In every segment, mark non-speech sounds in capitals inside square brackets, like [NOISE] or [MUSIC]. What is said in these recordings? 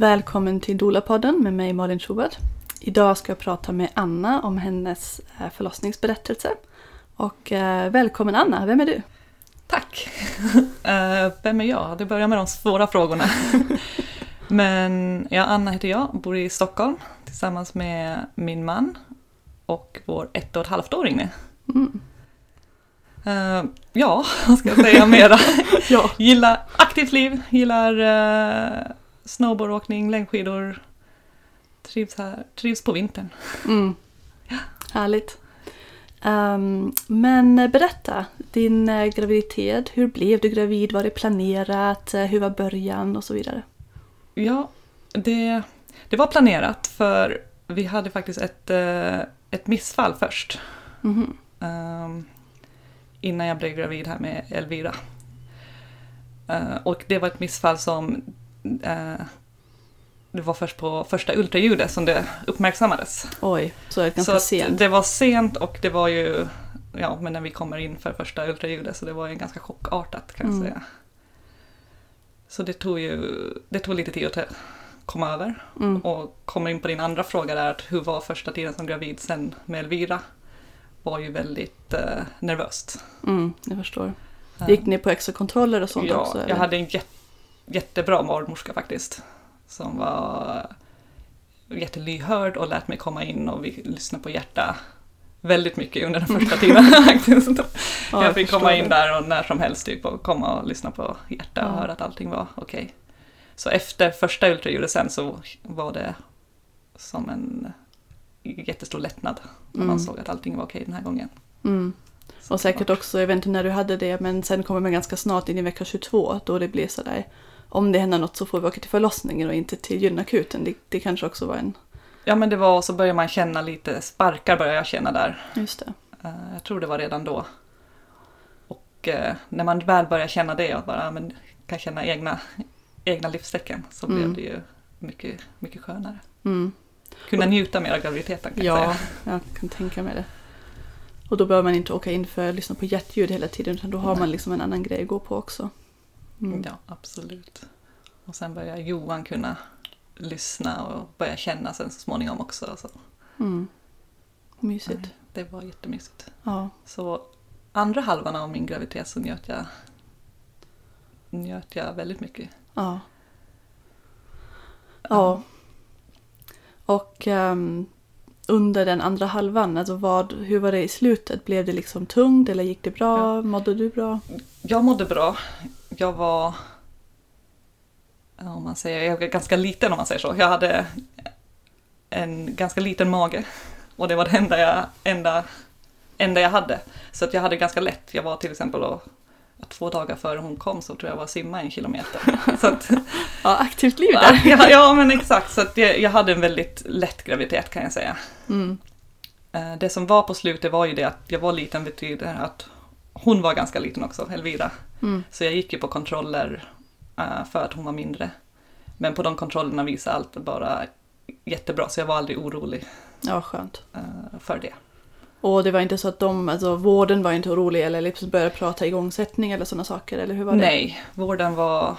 Välkommen till Dola-podden med mig Malin Schubert. Idag ska jag prata med Anna om hennes eh, förlossningsberättelse. Och eh, välkommen Anna, vem är du? Tack! uh, [LAUGHS] vem är jag? Det börjar med de svåra frågorna. [LAUGHS] Men ja, Anna heter jag, bor i Stockholm tillsammans med min man och vår ett och ett halvt åring mm. uh, Ja, [LAUGHS] vad ska jag säga mera? ja. Gillar aktivt liv, gillar uh, snowboardåkning, längdskidor. Trivs, här, trivs på vintern. Mm. Ja. Härligt. Um, men berätta, din uh, graviditet, hur blev du gravid? Var det planerat? Uh, hur var början och så vidare? Ja, det, det var planerat för vi hade faktiskt ett, uh, ett missfall först. Mm -hmm. um, innan jag blev gravid här med Elvira. och det var ett missfall som det var först på första ultraljudet som det uppmärksammades. Oj, så det ganska så sent. Det var sent och det var ju, ja men när vi kommer in för första ultraljudet så det var ju ganska chockartat kan jag mm. säga. Så det tog ju, det tog lite tid att komma över. Mm. Och kommer in på din andra fråga där, att hur var första tiden som gravid sen med Elvira? Var ju väldigt eh, nervöst. Mm, jag förstår. Gick ni på extra kontroller och sånt ja, också? Ja, jag hade en jätte, jättebra barnmorska faktiskt som var jättelyhörd och lät mig komma in och vi lyssnade på hjärta väldigt mycket under den första tiden [LAUGHS] faktiskt. Ja, jag fick komma in där och när som helst typ och komma och lyssna på hjärta och ja. höra att allting var okej. Okay. Så efter första ultraljudet sen så var det som en jättestor lättnad mm. man såg att allting var okej okay den här gången. Mm. Och säkert också, jag vet inte när du hade det, men sen kommer man ganska snart in i vecka 22 då det blir sådär om det händer något så får vi åka till förlossningen och inte till gynakuten. Det, det kanske också var en... Ja men det var, så börjar man känna lite sparkar börjar jag känna där. Just det. Uh, jag tror det var redan då. Och uh, när man väl börjar känna det och bara men, kan känna egna, egna livstecken så mm. blev det ju mycket, mycket skönare. Mm. Kunna och, njuta mer av graviditeten kan ja, jag säga. Ja, jag kan tänka mig det. Och då behöver man inte åka in för att lyssna på hjärtljud hela tiden utan då har man liksom en annan grej att gå på också. Mm. Ja, absolut. Och sen börjar Johan kunna lyssna och börja känna sen så småningom också. Så. Mm. Mysigt. Det var jättemysigt. Ja. Så andra halvan av min graviditet så njöt jag, njöt jag väldigt mycket. Ja. Ja. Och um, under den andra halvan, alltså vad, hur var det i slutet? Blev det liksom tungt eller gick det bra? Ja. Mådde du bra? Jag mådde bra jag var, om man säger, jag är ganska liten om man säger så. Jag hade en ganska liten mage och det var det enda jag, enda, enda jag hade. Så att jag hade ganska lätt. Jag var till exempel och, två dagar före hon kom så tror jag var simma en kilometer. [LAUGHS] Så att, ja, aktivt liv där. Ja, ja men exakt. Så att jag, jag hade en väldigt lätt graviditet kan jag säga. Mm. Eh, det som var på slutet var ju det att jag var liten betyder att hon var ganska liten också, Elvira. Mm. Så jag gick ju på kontroller uh, för att hon var mindre. Men på de kontrollerna visade allt bara jättebra så jag var aldrig orolig. Ja, skönt. Uh, för det. Och det var inte så att de, alltså vården var inte orolig eller liksom började prata igångsättning eller sådana saker, eller hur var det? Nej, vården var...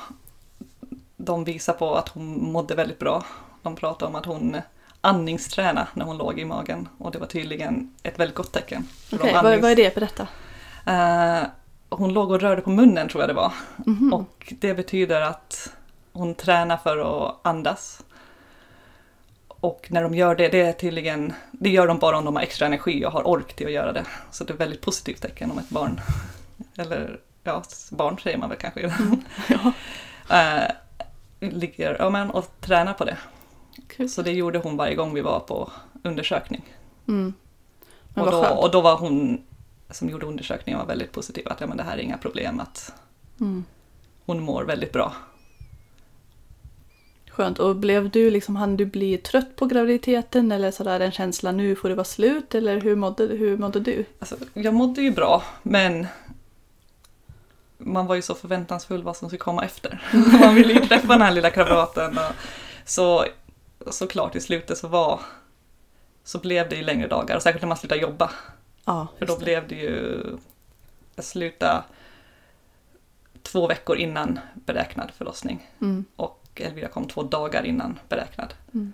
De visade på att hon mådde väldigt bra. De pratade om att hon andningsträna när hon låg i magen och det var tydligen ett väldigt gott tecken. Okej, okay, andnings... vad, är det? Berätta. Uh, hon låg och rörde på munnen tror jag det var. Mm -hmm. Och det betyder att hon tränar för att andas. Och när de gör det, det är tydligen, det gör de bara om de har extra energi och har ork till att göra det. Så det är ett väldigt positivt tecken om ett barn, eller ja, barn säger man väl kanske, mm. [LAUGHS] ja. uh, ligger ja, men, och tränar på det. Cool. Så det gjorde hon varje gång vi var på undersökning. Mm. Och, då, och då var hon som gjorde undersökningen var väldigt positiv, att ja, men det här är inga problem, att mm. hon mår väldigt bra. Skönt. Och blev du liksom, hann du bli trött på graviditeten eller sådär en känsla nu får det vara slut eller hur mådde, hur mådde du? Alltså, jag mådde ju bra men man var ju så förväntansfull vad som skulle komma efter. man ville ju träffa den här lilla kamraten. Och så såklart i slutet så var så blev det ju längre dagar och särskilt när man slutade jobba. Ja, För då det. blev det ju, jag slutade två veckor innan beräknad förlossning. Mm. Och Elvira kom två dagar innan beräknad. Mm.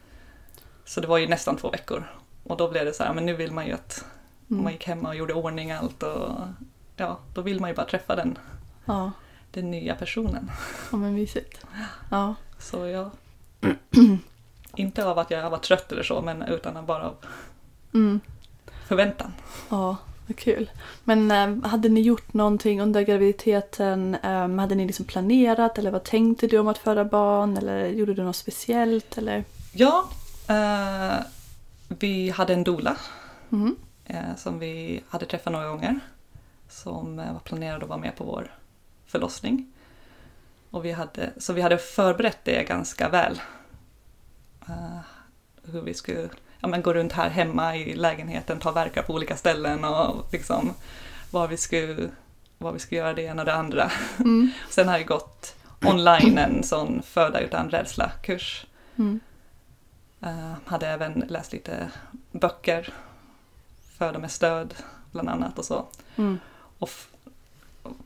Så det var ju nästan två veckor. Och då blev det så här, men nu vill man ju att Mm. man gick hemma och gjorde ordning allt och ja, då vill man ju bara träffa den, Ja, den nya personen. ja men mysigt. Ja. Så jag... [CLEARS THROAT] inte av att jag var trött eller så, men utan bara av Mm. Förväntan. Ja, vad kul. Men eh, hade ni gjort någonting under graviditeten? Eh, hade ni liksom planerat eller vad tänkte du om att föda barn? Eller gjorde du något speciellt? Eller? Ja, eh, vi hade en doula Mm. eh, som vi hade träffat några gånger. Som var planerad att vara med på vår förlossning. Och vi hade, så vi hade förberett det ganska väl. Hur vi skulle ja, men gå runt här hemma i lägenheten, ta verkar på olika ställen och liksom vad vi skulle, vad vi skulle göra det ena och det andra. Mm. [LAUGHS] Sen har jag gått online en sån föda utan rädsla-kurs. Mm. Eh, hade även läst lite böcker, Föda med stöd bland annat och så. Mm. Och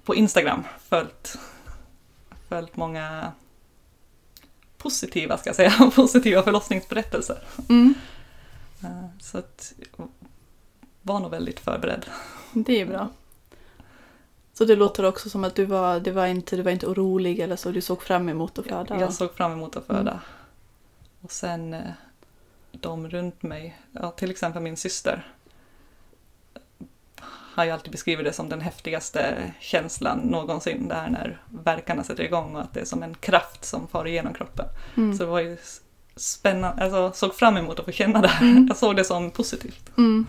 på Instagram följt, följt många positiva, ska jag säga, [LAUGHS] positiva förlossningsberättelser. Mm. Eh, Så att var nog väldigt förberedd. [LAUGHS] Det är bra. Så det låter också som att du var, det var inte, du var inte orolig eller så, du såg fram emot att föda? Jag såg fram emot att föda. Mm. Och sen eh, de runt mig, ja, till exempel min syster, har ju alltid beskrivit det som den häftigaste känslan någonsin. Det här när verkarna sätter igång och att det är som en kraft som far igenom kroppen. Mm. Så det var ju spännande, alltså såg fram emot att få känna det här. Mm. Jag såg det som positivt. Mm.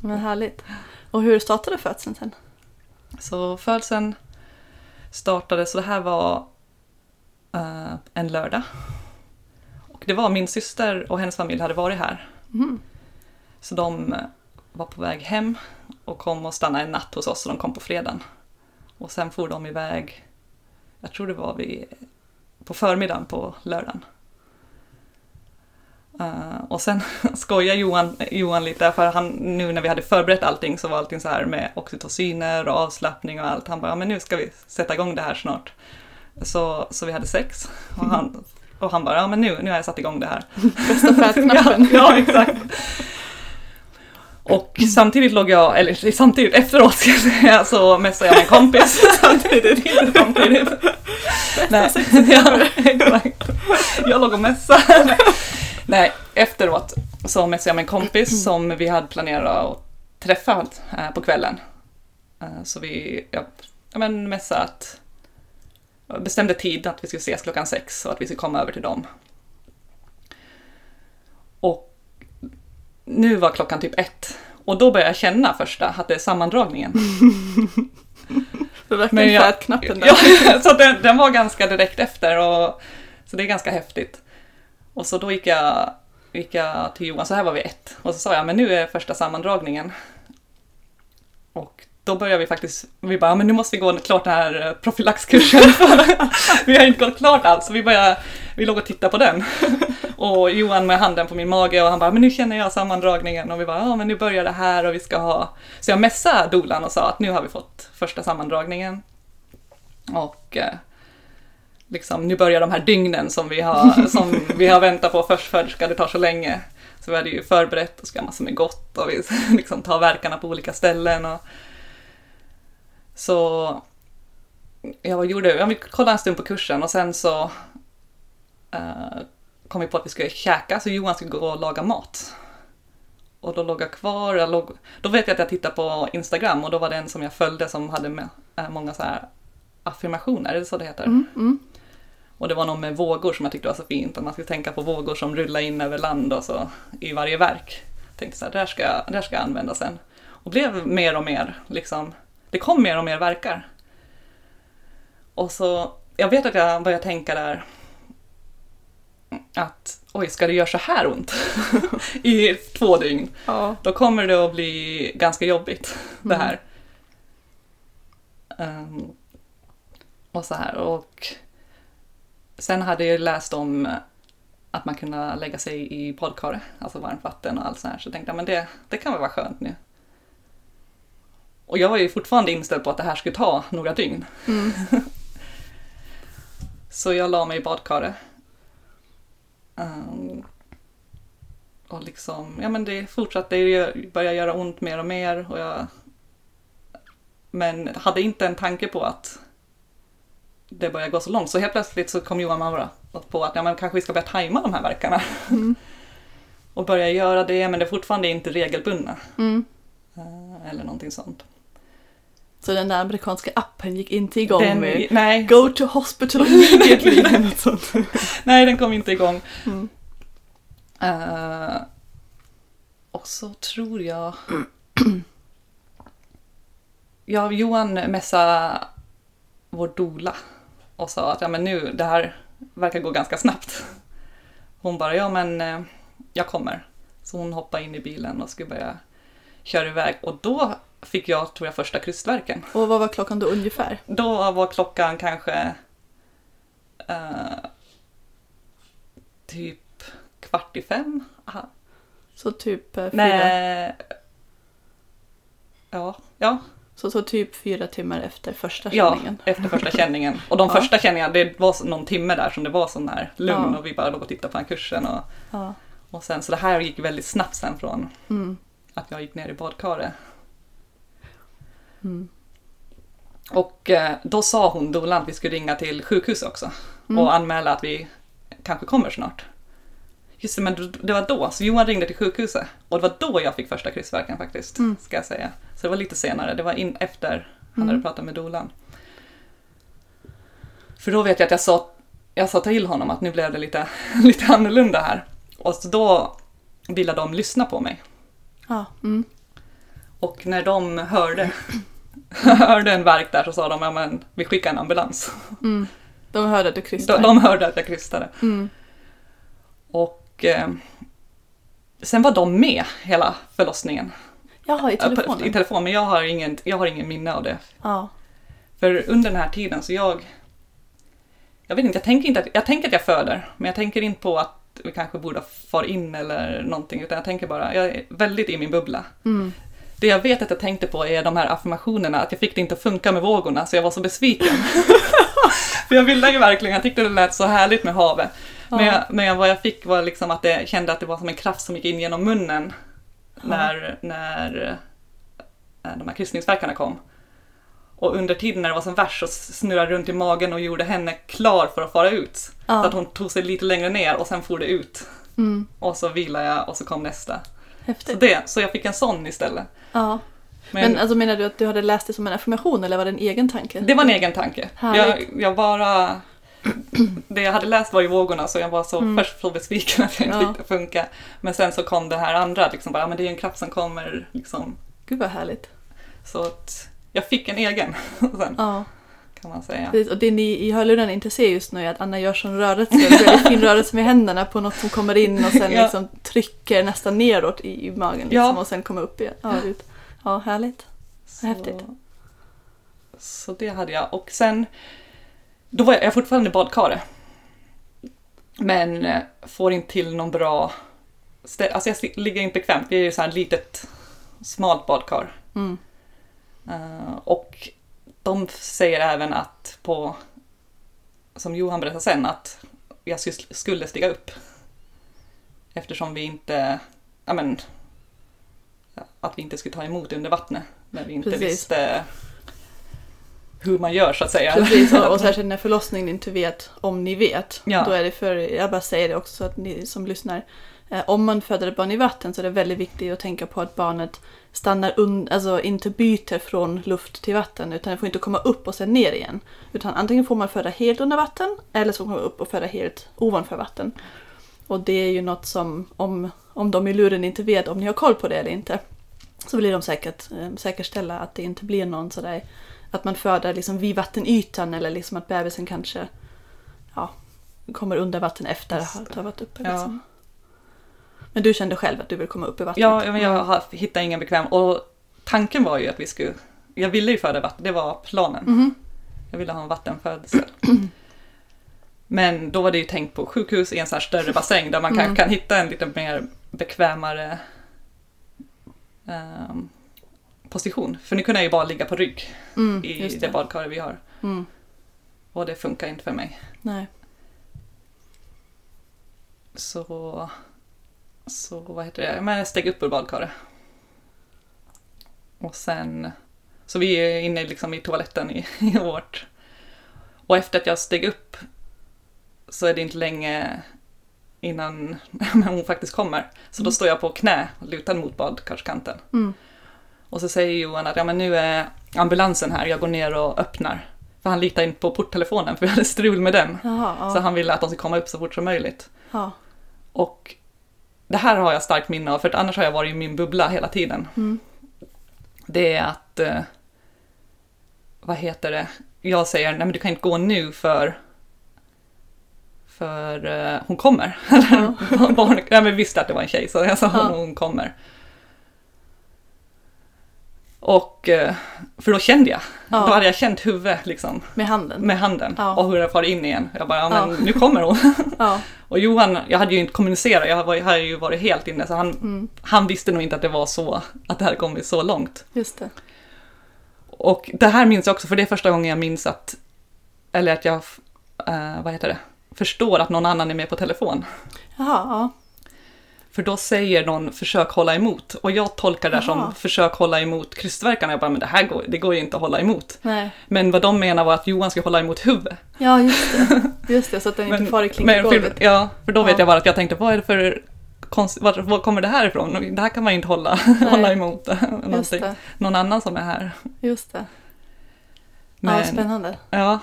Men härligt. Och hur startade födseln sen? Så födseln startade, så det här var eh, en lördag. Och det var min syster och hennes familj hade varit här. Mm. Så de var på väg hem och kom och stannade en natt hos oss, så de kom på fredagen. Och sen for de iväg, jag tror det var vid, på förmiddagen på lördagen. Eh, och sen [LAUGHS] skojar Johan, Johan lite, för han, nu när vi hade förberett allting så var allting så här med oxytociner och avslappning och allt. Han bara, men nu ska vi sätta igång det här snart. Så, så vi hade sex. Och han, och han bara, ja men nu, nu har jag satt igång det här. [LAUGHS] Bästa färdknappen. [LAUGHS] ja, ja, exakt. Och samtidigt låg jag, eller samtidigt efteråt ska jag säga, så messade jag med en kompis. samtidigt, inte samtidigt. Nej, ja, exakt. Jag låg och messade. Nej, efteråt så messade jag med en kompis som vi hade planerat att träffa eh, på kvällen. Eh, Så vi, ja, men messade att, bestämde tid att vi skulle ses klockan sex och att vi skulle komma över till dem. Och nu var klockan typ ett. Och då började jag känna första att det är sammandragningen. [LAUGHS] Det var verkligen jag- färdknappen där. Ja, [LAUGHS] så den, den var ganska direkt efter. Och, så det är ganska häftigt. Och så då gick jag, gick jag till Johan, så här var vi ett. Och så sa jag, men nu är första sammandragningen. Och då började vi faktiskt, vi bara, "Ja, men nu måste vi gå klart den här eh, profylaxkursen. [LAUGHS] vi har inte gått klart alls, så vi började, vi låg och tittade på den. [LAUGHS] och Johan med handen på min mage och han bara, men nu känner jag sammandragningen. Och vi bara, ja men nu börjar det här och vi ska ha... Så jag messade dolan och sa att nu har vi fått första sammandragningen. Och eh, liksom, nu börjar de här dygnen som vi har, [LAUGHS] som vi har väntat på förstföderska, det tar så länge. Så vi hade ju förberett och ska massor med gott och vi [LAUGHS] liksom tar verkarna på olika ställen. Och... Så jag vad gjorde, jag kollade en stund på kursen och sen så eh, kom vi på att vi skulle käka så Johan skulle gå och laga mat. Och då låg jag kvar, jag låg, då vet jag att jag tittade på Instagram och då var det en som jag följde som hade med, eh, många så här affirmationer, är det så det heter? Mm, mm. Och det var någon med vågor som jag tyckte var så fint, att man skulle tänka på vågor som rullar in över land och så i varje verk. Jag tänkte så här, det här ska, det här ska jag använda sen. Och blev mer och mer, liksom, det kom mer och mer verkar. Och så, jag vet att jag började tänka där att oj, ska det göra så här ont [LAUGHS] i två dygn? Ja. Då kommer det att bli ganska jobbigt det Mm. här. Ehm, och så här och Sen hade jag läst om eh, att man kunde lägga sig i badkar, alltså varmt vatten och allt sånt här, så jag tänkte jag men det, det kan väl vara skönt nu. Och jag var ju fortfarande inställd på att det här skulle ta några dygn. Mm. [LAUGHS] så jag la mig i badkaret. Um, och liksom, ja men det fortsatte, ju, började göra ont mer och mer. Och jag, men hade inte en tanke på att det började gå så långt. Så helt plötsligt så kom Johan Maura på att ja, men kanske vi ska börja tajma de här verkarna. Mm. [LAUGHS] och börja göra det, men det är fortfarande inte regelbundna. Mm. Eh, Eller någonting sånt. Så den där amerikanska appen gick inte igång Den, med nej, Go to hospital [LAUGHS] immediately eller något sånt. [LAUGHS] nej, den kom inte igång. Mm. Eh, och så tror jag... [CLEARS THROAT] ja, Johan messade vår dola och sa att ja, men nu, det här verkar gå ganska snabbt. Hon bara, ja men eh, jag kommer. Så hon hoppade in i bilen och skulle börja köra iväg. Och då fick jag, tror jag, första krystvärken. Och vad var klockan då ungefär? Då var klockan kanske eh, typ kvart i fem. Aha. Så typ eh, fyra, Nej. Ja, ja, så, så typ fyra timmar efter första ja, känningen. efter första känningen. Och de [LAUGHS] Ja. första känningarna, det var någon timme där som det var sån här lugn Ja. och vi bara låg och tittade på den kursen. Och, Ja. och sen, så det här gick väldigt snabbt sen från Mm. att jag gick ner i badkaret. Mm. Och eh, då sa hon, dolan, att vi skulle ringa till sjukhus också Mm. och anmäla att vi kanske kommer snart. Just det, men det var då, så Johan ringde till sjukhuset och det var då jag fick första kryssverken faktiskt, Mm. ska jag säga. Så det var lite senare, det var in efter han Mm. hade pratat med dolan. För då vet jag att jag sa, jag sa till honom att nu blev det lite, [LAUGHS] lite annorlunda här. Och så då ville de lyssna på mig. Ja. Mm. Och när de hörde, [LAUGHS] hörde en verk där så sa de, ja men vi skickar en ambulans. Mm. De hörde att du De, krystade. de hörde att jag krystade. Mm. Och eh, sen var de med hela förlossningen. Jaha, i telefonen? I telefon, men jag har, ingen, jag har ingen minne av det. Ja. För under den här tiden så jag... Jag vet inte, jag tänker, inte att, jag tänker att jag föder, men jag tänker inte på att vi kanske borde far in eller någonting, utan jag tänker bara, jag är väldigt i min bubbla. Mm. Det jag vet att jag tänkte på är de här affirmationerna, att jag fick det inte att funka med vågorna, så jag var så besviken. [LAUGHS] För jag ville ju verkligen, jag tyckte det lät så härligt med havet. Men, Ja. jag, men vad jag fick var liksom att jag kände att det var som en kraft som gick in genom munnen när, när eh, de här kryssningsverkarna kom. Och under tiden när det var som värst så snurrade runt i magen och gjorde henne klar för att fara ut. Så att Ja. hon tog sig lite längre ner och sen for det ut. Mm. Och så vilade jag och så kom nästa. Så, Häftigt. det, så jag fick en sån istället. Ja. Men, Men, alltså menar du att du hade läst det som en affirmation eller var det en egen tanke? det var en egen tanke. Jag, jag bara... [CLEARS THROAT] Det jag hade läst var i vågorna så jag var så, Mm. först så besviken att jag inte Ja. fick det funka. Men sen så kom det här andra, liksom bara, ja, men det är en kraft som kommer liksom. Gud vad härligt. Så att jag fick en egen [LAUGHS] sen Ja. kan man säga. Precis, och det ni i hörlurarna inte ser just nu är att Anna gör sån rörelse, väldigt fin rörelse med händerna på något som kommer in och sen [LAUGHS] Ja. liksom trycker nästan neråt i, i magen liksom, Ja. och sen kommer upp igen. Ja, ut. ja härligt. Så, häftigt. så det hade jag. Och sen, då var jag, fortfarande i badkaret. Men eh, får inte till någon bra... stä- Alltså jag ligger inte bekvämt. Det är ju så här litet, smalt badkar. Mm. Eh, och de säger även att på, som Johan berättade sen, att jag skulle stiga upp. Eftersom vi inte, ja men, att vi inte skulle ta emot under vattnet. När vi inte Precis. visste hur man gör så att säga. Precis, och, och särskilt [LAUGHS] när förlossningen inte vet om ni vet. Ja. Då är det för, jag bara säger det också så att ni som lyssnar. Eh, om man föder ett barn i vatten så är det väldigt viktigt att tänka på att barnet stannar under, alltså inte byter från luft till vatten utan det får inte komma upp och sen ner igen. Utan antingen får man föda helt under vatten eller så får man upp och föda helt ovanför vatten. Och det är ju något som, om, om de i luren inte vet om ni har koll på det eller inte, så vill de säkert eh, säkerställa att det inte blir någon sådär att man föder liksom vid vattenytan eller liksom att bebisen kanske ja, kommer under vatten efter att ha varit uppe. Ja. Liksom. Men du kände själv att du vill komma upp i vattnet? Ja, men jag hittade ingen bekväm. Och tanken var ju att vi skulle, jag ville ju föda vatten, det var planen. Mhm. Jag ville ha en vattenfödsel. Men då var det ju tänkt på sjukhus i en så större bassäng där man kan, Mm. kan hitta en lite mer bekvämare ehm, position. För nu kunde jag ju bara ligga på rygg Mm, i just det det. badkaret vi har. Mm, Och det funkar inte för mig. nej. Så så vad heter det, men jag steg upp ur badkaret. Och sen, så vi är inne liksom i toaletten i, [LAUGHS] i vårt. Och efter att jag steg upp så är det inte länge innan [LAUGHS] hon faktiskt kommer. Så då står jag på knä, lutad mot badkarskanten. Mm. Och så säger Johan att ja, men nu är ambulansen här, jag går ner och öppnar. För han litar inte på porttelefonen för vi hade strul med den. Jaha, ja. Så han ville att de ska komma upp så fort som möjligt. ja. Och det här har jag starkt minne av, för att annars har jag varit i min bubbla hela tiden. Mm. Det är att, eh, vad heter det, jag säger nej men du kan inte gå nu för för eh, hon kommer. [LAUGHS] Ja. Barn, ja, men visste att det var en tjej så jag sa Ja. hon kommer. Och eh, för då kände jag, Ja. då hade jag känt huvudet liksom Med handen? med handen Ja. och hur jag far in igen. Jag bara, ja men Ja. nu kommer hon. [LAUGHS] Och Johan, jag hade ju inte kommunicerat, jag var- jag hade ju varit helt inne så han, Mm. han visste nog inte att det var så, att det hade kommit så långt. Just det. Och det här minns jag också, för det är första gången jag minns att, eller att jag, eh, vad heter det, förstår att någon annan är med på telefon. Jaha, ja. För då säger någon försök hålla emot och jag tolkar det som försök hålla emot krystverkarna. Jag bara, men det här går, det går ju inte att hålla emot. Nej. Men vad de menar var att Johan ska hålla emot huvudet. Ja, just det. Just det, så att den inte far i men, klinkergolvet. för, ja, för då vet Ja. jag bara att jag tänkte, vad är det för konst, var, var kommer det här ifrån? Det här kan man ju inte hålla, [LAUGHS] hålla emot. [LAUGHS] Någon annan som är här. Just det. Men, Ja, spännande. ja,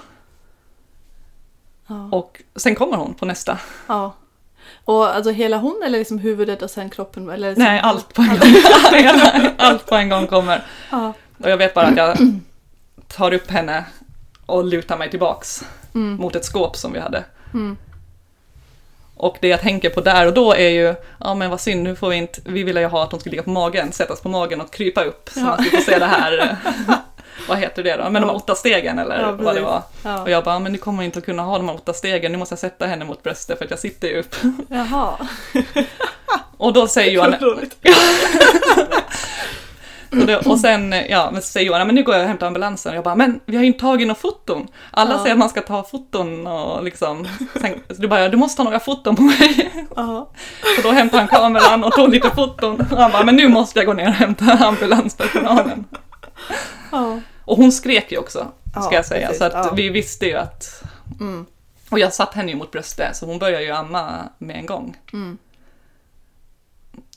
Ja. och sen kommer hon på nästa. ja. Och alltså hela hon eller liksom huvudet och sen kroppen? Eller liksom- Nej, allt på en gång. [LAUGHS] allt på en gång kommer. Ja. Och jag vet bara att jag tar upp henne och lutar mig tillbaks Mm. mot ett skåp som vi hade. Mm. Och det jag tänker på där och då är ju, ja men vad synd, nu får vi inte, vi ville ju ha att hon skulle ligga på magen, sättas på magen och krypa upp så Ja. man skulle få se det här, [LAUGHS] vad heter det då, men de åtta stegen eller Ja, vad det var. Ja. Och jag bara, men nu kommer inte att kunna ha de här åtta stegen, nu måste jag sätta henne mot bröstet för att jag sitter ju upp. Jaha. [LAUGHS] Och då säger Johan. [LAUGHS] Och, det, och sen ja, men säger Johan, men nu går jag och hämtar ambulansen. Och jag bara, men vi har ju inte tagit några foton. Alla Ja. säger att man ska ta foton och liksom. Sen, så du bara, du måste ta några foton på mig. Ja. Så då hämtade han kameran och tog lite foton. Och han bara, men nu måste jag gå ner och hämta ambulanspersonalen. Ja. Och hon skrek ju också, ska Ja, jag säga. precis, så att ja. vi visste ju att... Mm. Och jag satt henne ju mot bröstet, så hon började ju amma med en gång. Mm.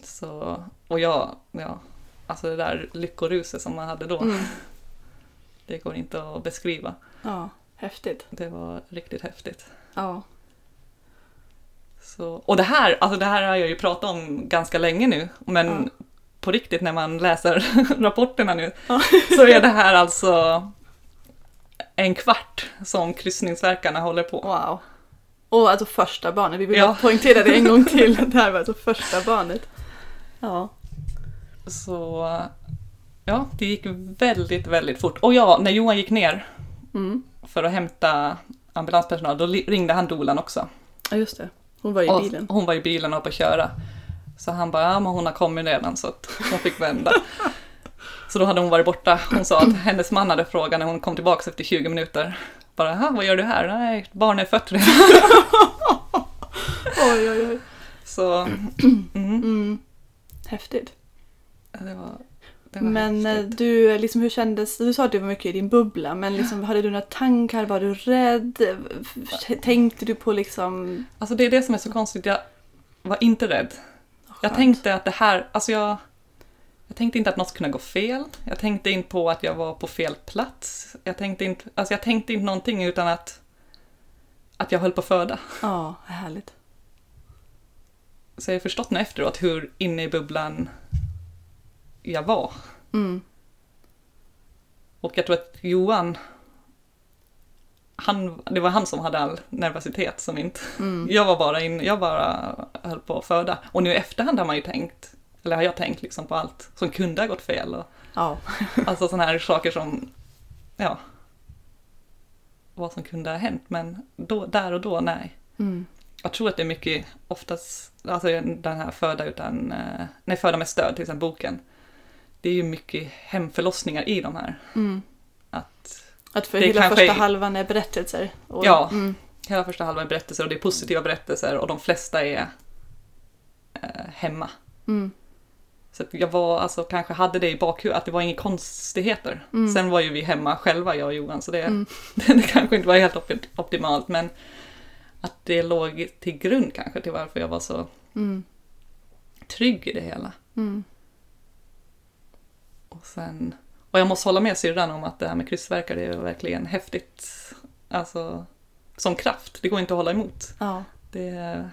Så, och jag, ja, alltså det där lyckoruset som man hade då. Mm. [LAUGHS] Det går inte att beskriva. Ja, häftigt. Det var riktigt häftigt. Ja. Så, och det här, alltså det här har jag ju pratat om ganska länge nu, men Ja. På riktigt när man läser [LAUGHS] rapporterna nu Ja. så är det här alltså en kvart som kryssningsverkarna håller på. Wow. Och alltså första barnet, vi vill Ja. poängtera det en gång till. [LAUGHS] Det här var alltså första barnet. Ja. Så ja, det gick väldigt, väldigt fort. Och ja, när Johan gick ner Mm. för att hämta ambulanspersonal, då ringde han dolan också. Ja, just det. Hon var i Och bilen. Hon var i bilen och på att köra. Så han bara, ja men hon har kommit redan så att hon fick vända. så då hade hon varit borta. Hon sa att hennes man hade frågat när hon kom tillbaka efter 20 minuter. Bara, "Jaha, vad gör du här? Nej, barnet är fött redan. Oj, oj, oj. Så, mm, Mm. Häftigt. det var, det var Men eh, häftigt. du, liksom, hur kändes Du sa att du var mycket i din bubbla, men liksom, hade du några tankar? Var du rädd? Tänkte du på liksom... Alltså det är det som är så konstigt, jag var inte rädd. Jag Skönt. tänkte att det här, alltså jag, jag tänkte inte att något skulle gå fel. Jag tänkte inte på att jag var på fel plats. Jag tänkte inte, alltså jag tänkte inte någonting utan att, att jag höll på att föda. Ja, härligt. Så jag har förstått nu efteråt hur inne i bubblan jag var. Mm. Och jag tror att Johan, han, det var han som hade all nervositet som inte... Mm. Jag var bara in, jag bara höll på att föda. Och nu i efterhand har man ju tänkt, eller har jag tänkt liksom på allt som kunde ha gått fel. Och, Ja. alltså sådana här saker som, ja, vad som kunde ha hänt. Men då, där och då, nej. Mm. Jag tror att det är mycket, oftast, alltså den här Föda utan, eh, nej Föda med stöd, till exempel boken. Det är ju mycket hemförlossningar i de här. Mm. Att Att för Det hela kanske första halvan är berättelser. Och, Ja. Mm. hela första halvan är berättelser och det är positiva berättelser och de flesta är eh, hemma. Mm. Så jag var, alltså, kanske hade det i bakhuvudet, att det var inga konstigheter. Mm. Sen var ju vi hemma själva, jag och Johan, så det, Mm. [LAUGHS] det kanske inte var helt op- optimalt. Men att det låg till grund kanske till varför jag var så Mm. trygg i det hela. Mm. Och, sen, och jag måste hålla med syrran om att det här med krystvärkar det är verkligen häftigt. Alltså, som kraft, det går inte att hålla emot. Ja. Det, är-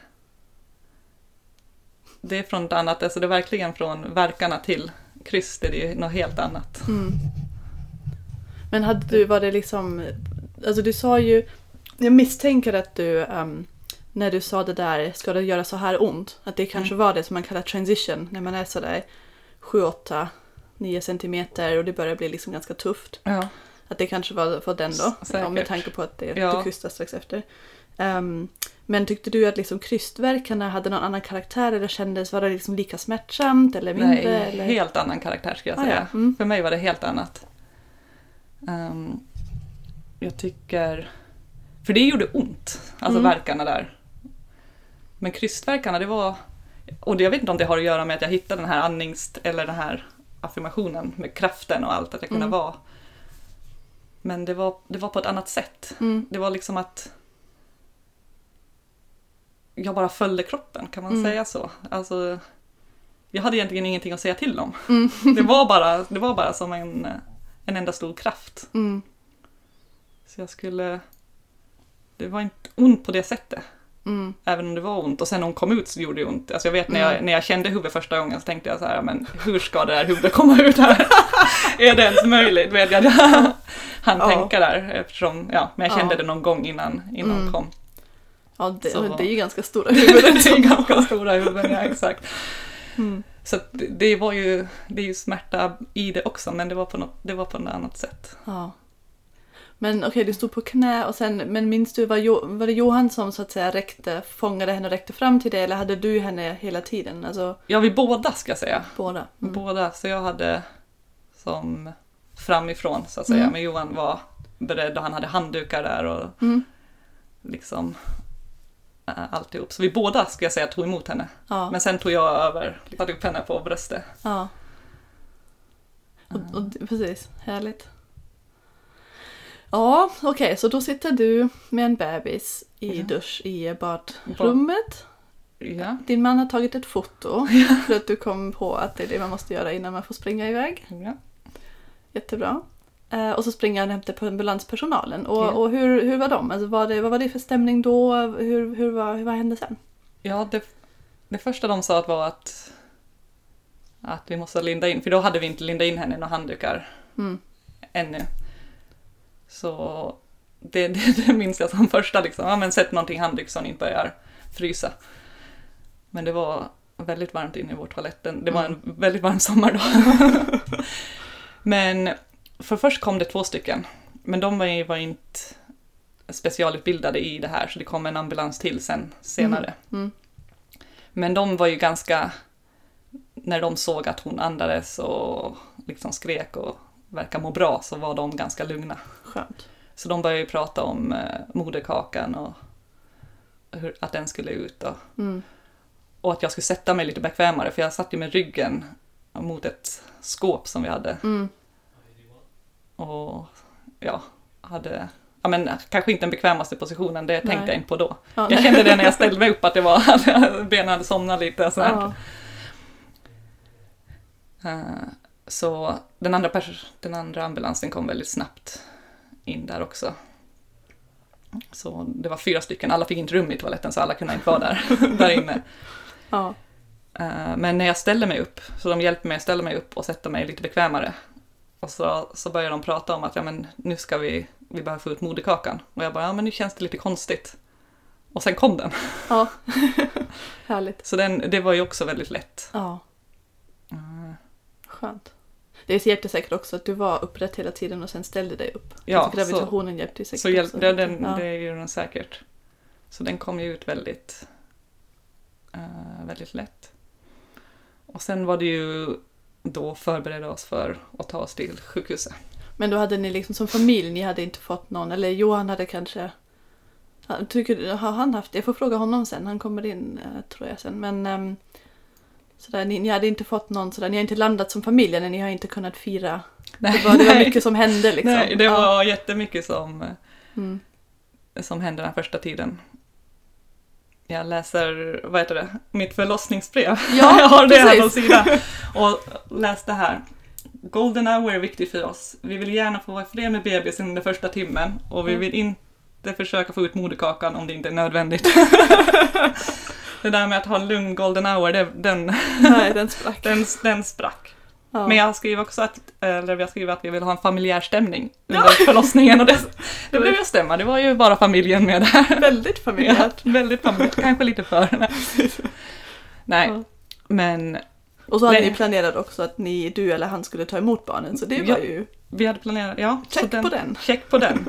det är från ett annat, alltså det är verkligen från verkarna till kryss, det är något helt annat. Mm. Men hade du, var det liksom, alltså du sa ju, jag misstänker att du, ehm, när du sa det där, ska det göra så här ont? Att det kanske var det som man kallar transition, när man är sådär 7, 8, 9 centimeter och det börjar bli liksom ganska tufft. Ja. Att det kanske var för den då, ja, med tanke på att det, Ja. du krystade strax efter. Ehm, men tyckte du att liksom krystverkarna hade någon annan karaktär eller kändes, var det liksom lika smärtsamt eller mindre? Nej, eller? helt annan karaktär ska jag Ah, ja. säga. Mm. För mig var det helt annat. Ehm, jag tycker... För det gjorde ont, alltså Mm. verkarna där. Men krystverkarna, det var... Och jag vet inte om det har att göra med att jag hittade den här andnings... Eller den här affirmationen med kraften och allt, att jag kunde Mm. vara... Men det var, det var på ett annat sätt. Mm. Det var liksom att jag bara följde kroppen, kan man Mm. säga så? Alltså, jag hade egentligen ingenting att säga till om. Mm. [LAUGHS] Det var bara, det var bara som en, en enda stor kraft. Mm. Så jag skulle... Det var inte ont på det sättet, Mm. även om det var ont. Och sen när hon kom ut så gjorde det ont. Alltså jag vet när jag, Mm. när jag kände huvudet första gången så tänkte jag så här, men hur ska det där huvudet komma ut här? [LAUGHS] är det ens möjligt? Vet jag han Ja. tänka där eftersom, ja, men jag kände Ja. det någon gång innan, innan Mm. hon kom. Ja, det, Så- det är ju ganska stora [LAUGHS] huvuden. det är ganska stora huvuden, ja exakt. Mm. Så det var ju, det är ju smärta i det också, men det var på något, det var på något annat sätt. Ja. Men okej, du stod på knä och sen, men minns du, var, jo, var det Johan som så att säga räckte, fångade henne och räckte fram till dig eller hade du henne hela tiden? Alltså Ja, vi båda ska jag säga. båda? Mm. Båda, så jag hade som framifrån så att säga, Mm. men Johan var beredd och han hade handdukar där och Mm. liksom äh, alltihop. Så vi båda ska jag säga tog emot henne. Ja. Men sen tog jag över, satte upp henne på bröstet. ja. Och, och, precis, härligt. Ja, okej, så då sitter du med en bebis i Ja. dusch i badrummet. Ja. Din man har tagit ett foto för att du kom på att det är det man måste göra innan man får springa iväg. ja. Jättebra. Eh, och så springer han och hämtar på ambulanspersonalen. Och, Ja. och hur, hur var de? Alltså, var det, vad var det för stämning då? Hur, hur var, vad hände sen? Ja, det, det första de sa var att, att vi måste linda in, för då hade vi inte lindat in henne i några handdukar Mm. ännu. Så det, [LAUGHS] det, det minns jag som första, liksom. ja, men sätt någonting handduk så hon inte börjar frysa. Men det var väldigt varmt inne i vår toalett. Det var en väldigt varm sommardag. [LAUGHS] men för först kom det två stycken, men de var, var inte specialutbildade i det här, så det kom en ambulans till sen senare. Mm. Men de var ju ganska, när de såg att hon andades och liksom skrek och verkade må bra så var de ganska lugna. Skönt. Så de började ju prata om eh, moderkakan och hur, att den skulle ut och, Mm. och att jag skulle sätta mig lite bekvämare för jag satt ju med ryggen mot ett skåp som vi hade Mm. och ja, hade Ja, men kanske inte den bekvämaste positionen, det tänkte Nej. jag inte på då. Ja, Jag kände det när jag ställde mig upp att det var, att [LAUGHS] benen hade somnat lite. Så, ja. Eh, så den andra, den andra ambulansen kom väldigt snabbt in där också. Så det var fyra stycken, alla fick inte rum i toaletten så alla kunde inte vara där, [LAUGHS] där inne. ja. Eh, Men när jag ställde mig upp, så de hjälpte mig att ställa mig upp och sätta mig lite bekvämare. Och så, så började de prata om att ja, men nu ska vi, vi behöver få ut moderkakan. Och jag bara, ja men nu känns det lite konstigt. Och sen kom den. ja. [LAUGHS] Härligt. Så den, det var ju också väldigt lätt. Ja, Eh, skönt. Det hjälpte säkert också att du var upprätt hela tiden och sen ställde dig upp. Ja, alltså, gravitationen hjälpte ju säkert Så hjälp, också. den, ja. det är ju den säkert. Så den kom ju ut väldigt, eh, väldigt lätt. Och sen var det ju då förbereda oss för att ta oss till sjukhuset. Men då hade ni liksom som familj, ni hade inte fått någon, eller Johan hade kanske... Tycker, har han haft? Jag får fråga honom sen, han kommer in eh, tror jag sen. Men ehm, Sådär, ni, ni hade inte fått någon sådär, ni har inte landat som familj än, ni har inte kunnat fira. Nej, Det var, det var mycket som hände liksom. Nej, det Ja. var jättemycket som, Mm. som hände den första tiden. Jag läser, vad heter det, mitt förlossningsbrev. Ja, [LAUGHS] jag har det här på sidan. [LAUGHS] Och läs det här. Golden hour är viktigt för oss. Vi vill gärna få vara fler med bebisen under första timmen och vi Mm. vill inte försöka få ut moderkakan om det inte är nödvändigt. [LAUGHS] det där med att ha en lugn golden hour, det, den, Nej, den sprack. [LAUGHS] den, den sprack. Ja. Men jag skriver också att, eller vi har skrivit att vi vill ha en familjär stämning under förlossningen och det, [LAUGHS] det blev ju stämma. Det var ju bara familjen med där. Väldigt Ja, familjärt. väldigt familjärt, kanske lite för. Nej, Ja. men Och så hade Nej. ni planerat också att ni, du eller han skulle ta emot barnen, så det var Ja. ju vi hade planerat, ja. check på den. Check på den.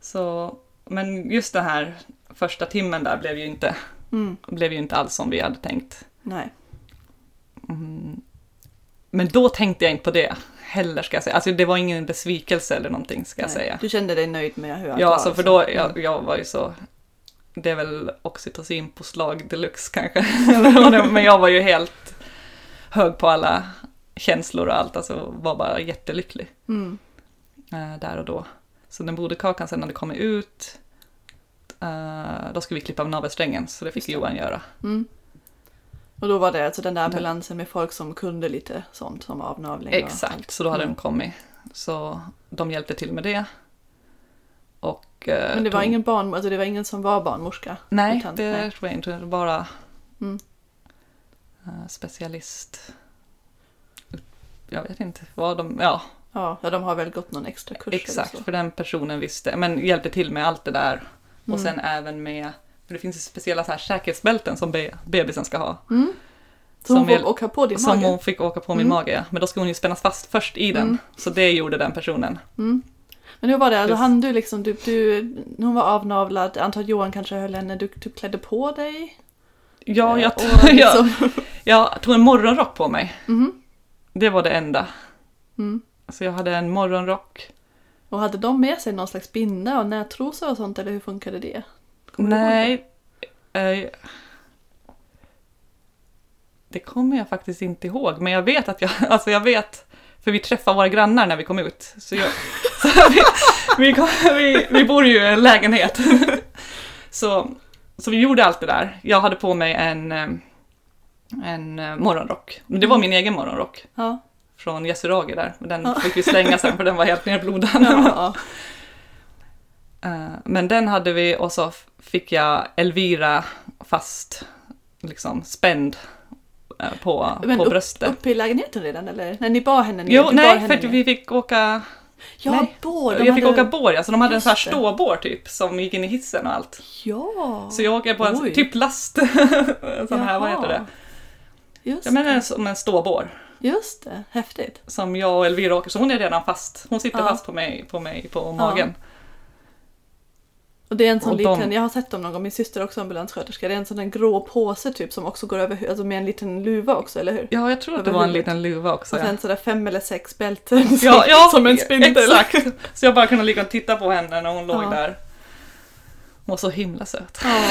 Så, men just det här första timmen där blev ju inte, Mm. blev ju inte alls som vi hade tänkt. Nej. Mm. Men då tänkte jag inte på det heller ska jag säga. Alltså det var ingen besvikelse eller någonting ska jag nej. säga. Du kände dig nöjd med hur allt Ja, var? alltså för liksom? då, jag, jag var ju så, det är väl oxytocinpåslag deluxe kanske, det [LAUGHS] [LAUGHS] men jag var ju helt hög på alla känslor och allt, alltså var bara jättelycklig Mm. eh, där och då. Så när moderkakan sen hade kommit ut, eh, då skulle vi klippa av navelsträngen, så det fick. Johan göra. Mm. Och då var det alltså den där Det- ambulansen med folk som kunde lite sånt som avnavling Exakt, så då hade Mm. de kommit. Så de hjälpte till med det. Och, eh, Men det var tog- ingen barn, alltså det var ingen som var barnmorska? Nej, utan- det nej. tror jag inte. Bara Mm. eh, specialist. Jag vet inte vad de... Ja, Ja, ja, de har väl gått någon extra kurs exakt. För den personen visste. Men hjälpte till med allt det där. Och Mm. sen även med... För det finns ju speciella så här säkerhetsbälten som be, bebisen ska ha. Mm. Så hon Som får hjäl- åka på din Som mage? hon fick åka på min Mm. mage, ja. Men då ska hon ju spännas fast först i den. Mm. Så det gjorde den personen. Mm. Men hur var det? Just- hann du liksom, du, du, hon var avnavlad, jag antar att Johan kanske höll henne, du, du klädde på dig? Ja, jag, Och [LAUGHS] jag, liksom, jag tog en morgonrock på mig. Mhm. Det var det enda. mm. Så jag hade en morgonrock. Och hade de med sig någon slags binda och nättrosor och sånt eller hur funkade det? Kommer Nej. Eh, det kommer jag faktiskt inte ihåg, men jag vet att jag, [LAUGHS] alltså jag vet, för vi träffade våra grannar när vi kom ut. Så, jag, [LAUGHS] så vi, vi, kom, vi, vi bor ju i en lägenhet. [LAUGHS] Så, så vi gjorde allt det där. Jag hade på mig en, eh, en eh, morgonrock. Det var min egen morgonrock Ja. Från Yasuragi där. Men Den Ja. fick vi slänga sen för den var helt nerblodad. Ja. [LAUGHS] Eh, Men den hade vi och så fick jag Elvira fast liksom spänd eh, på, Men på upp- bröstet. Uppe i lägenheten redan eller? Nej, ni bar henne ner? Jo, nej, henne för ner. vi fick åka, Ja, nej, bår! jag fick hade- åka bår, alltså de hade en sån här Just ståbår typ som gick in i hissen och allt. Ja! Så jag åker på en Oj. typ last, [LAUGHS] sån här, vad heter det? Just, Jag menar som en ståbår just det, häftigt. som jag och Elvira åker, så hon är redan fast. Hon sitter Ja. fast på mig, på mig på magen. Och det är en sån Och de- liten, jag har sett dem någon gång, min syster är också ambulanssköterska, det är en sån där grå påse typ som också går över, alltså med en liten luva också, eller hur? Ja, jag tror att det var en liten luva också. Och ja. sen sådär fem eller sex bälten [LAUGHS] som, Ja, ja, som en spindel. Exakt. Så jag bara kunde ligga och titta på henne när hon låg Ja. där. Hon var så himla söt. Ja,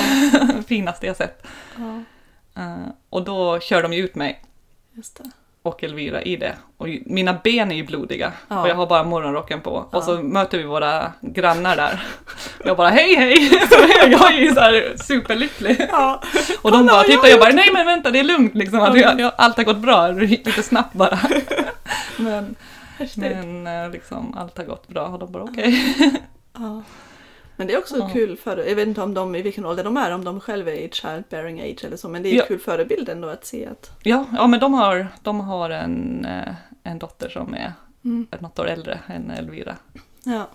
[LAUGHS] Finaste jag sett. ja, Eh, och då kör de ju ut mig just det. Och Elvira i det. Och mina ben är ju blodiga Ja. och jag har bara morgonrocken på. Ja. Och så möter vi våra grannar där. Jag bara hej hej! [LAUGHS] Så jag är ju så här superlycklig. Ja. Och de Kolla bara tittar jag och jag bara nej men vänta det är lugnt liksom. Att Ja. jag, allt har gått bra, lite snabbt bara. [LAUGHS] Men, men eh, liksom allt har gått bra och de bara okej. Ja. [LAUGHS] Men det är också Ja. kul för, jag vet inte om de, i vilken ålder de är, om de själva är i childbearing age eller så, men det är Ja. kul förebild ändå att se att Ja, ja men de har, de har en, eh, en dotter som är mm. något år äldre än Elvira. ja,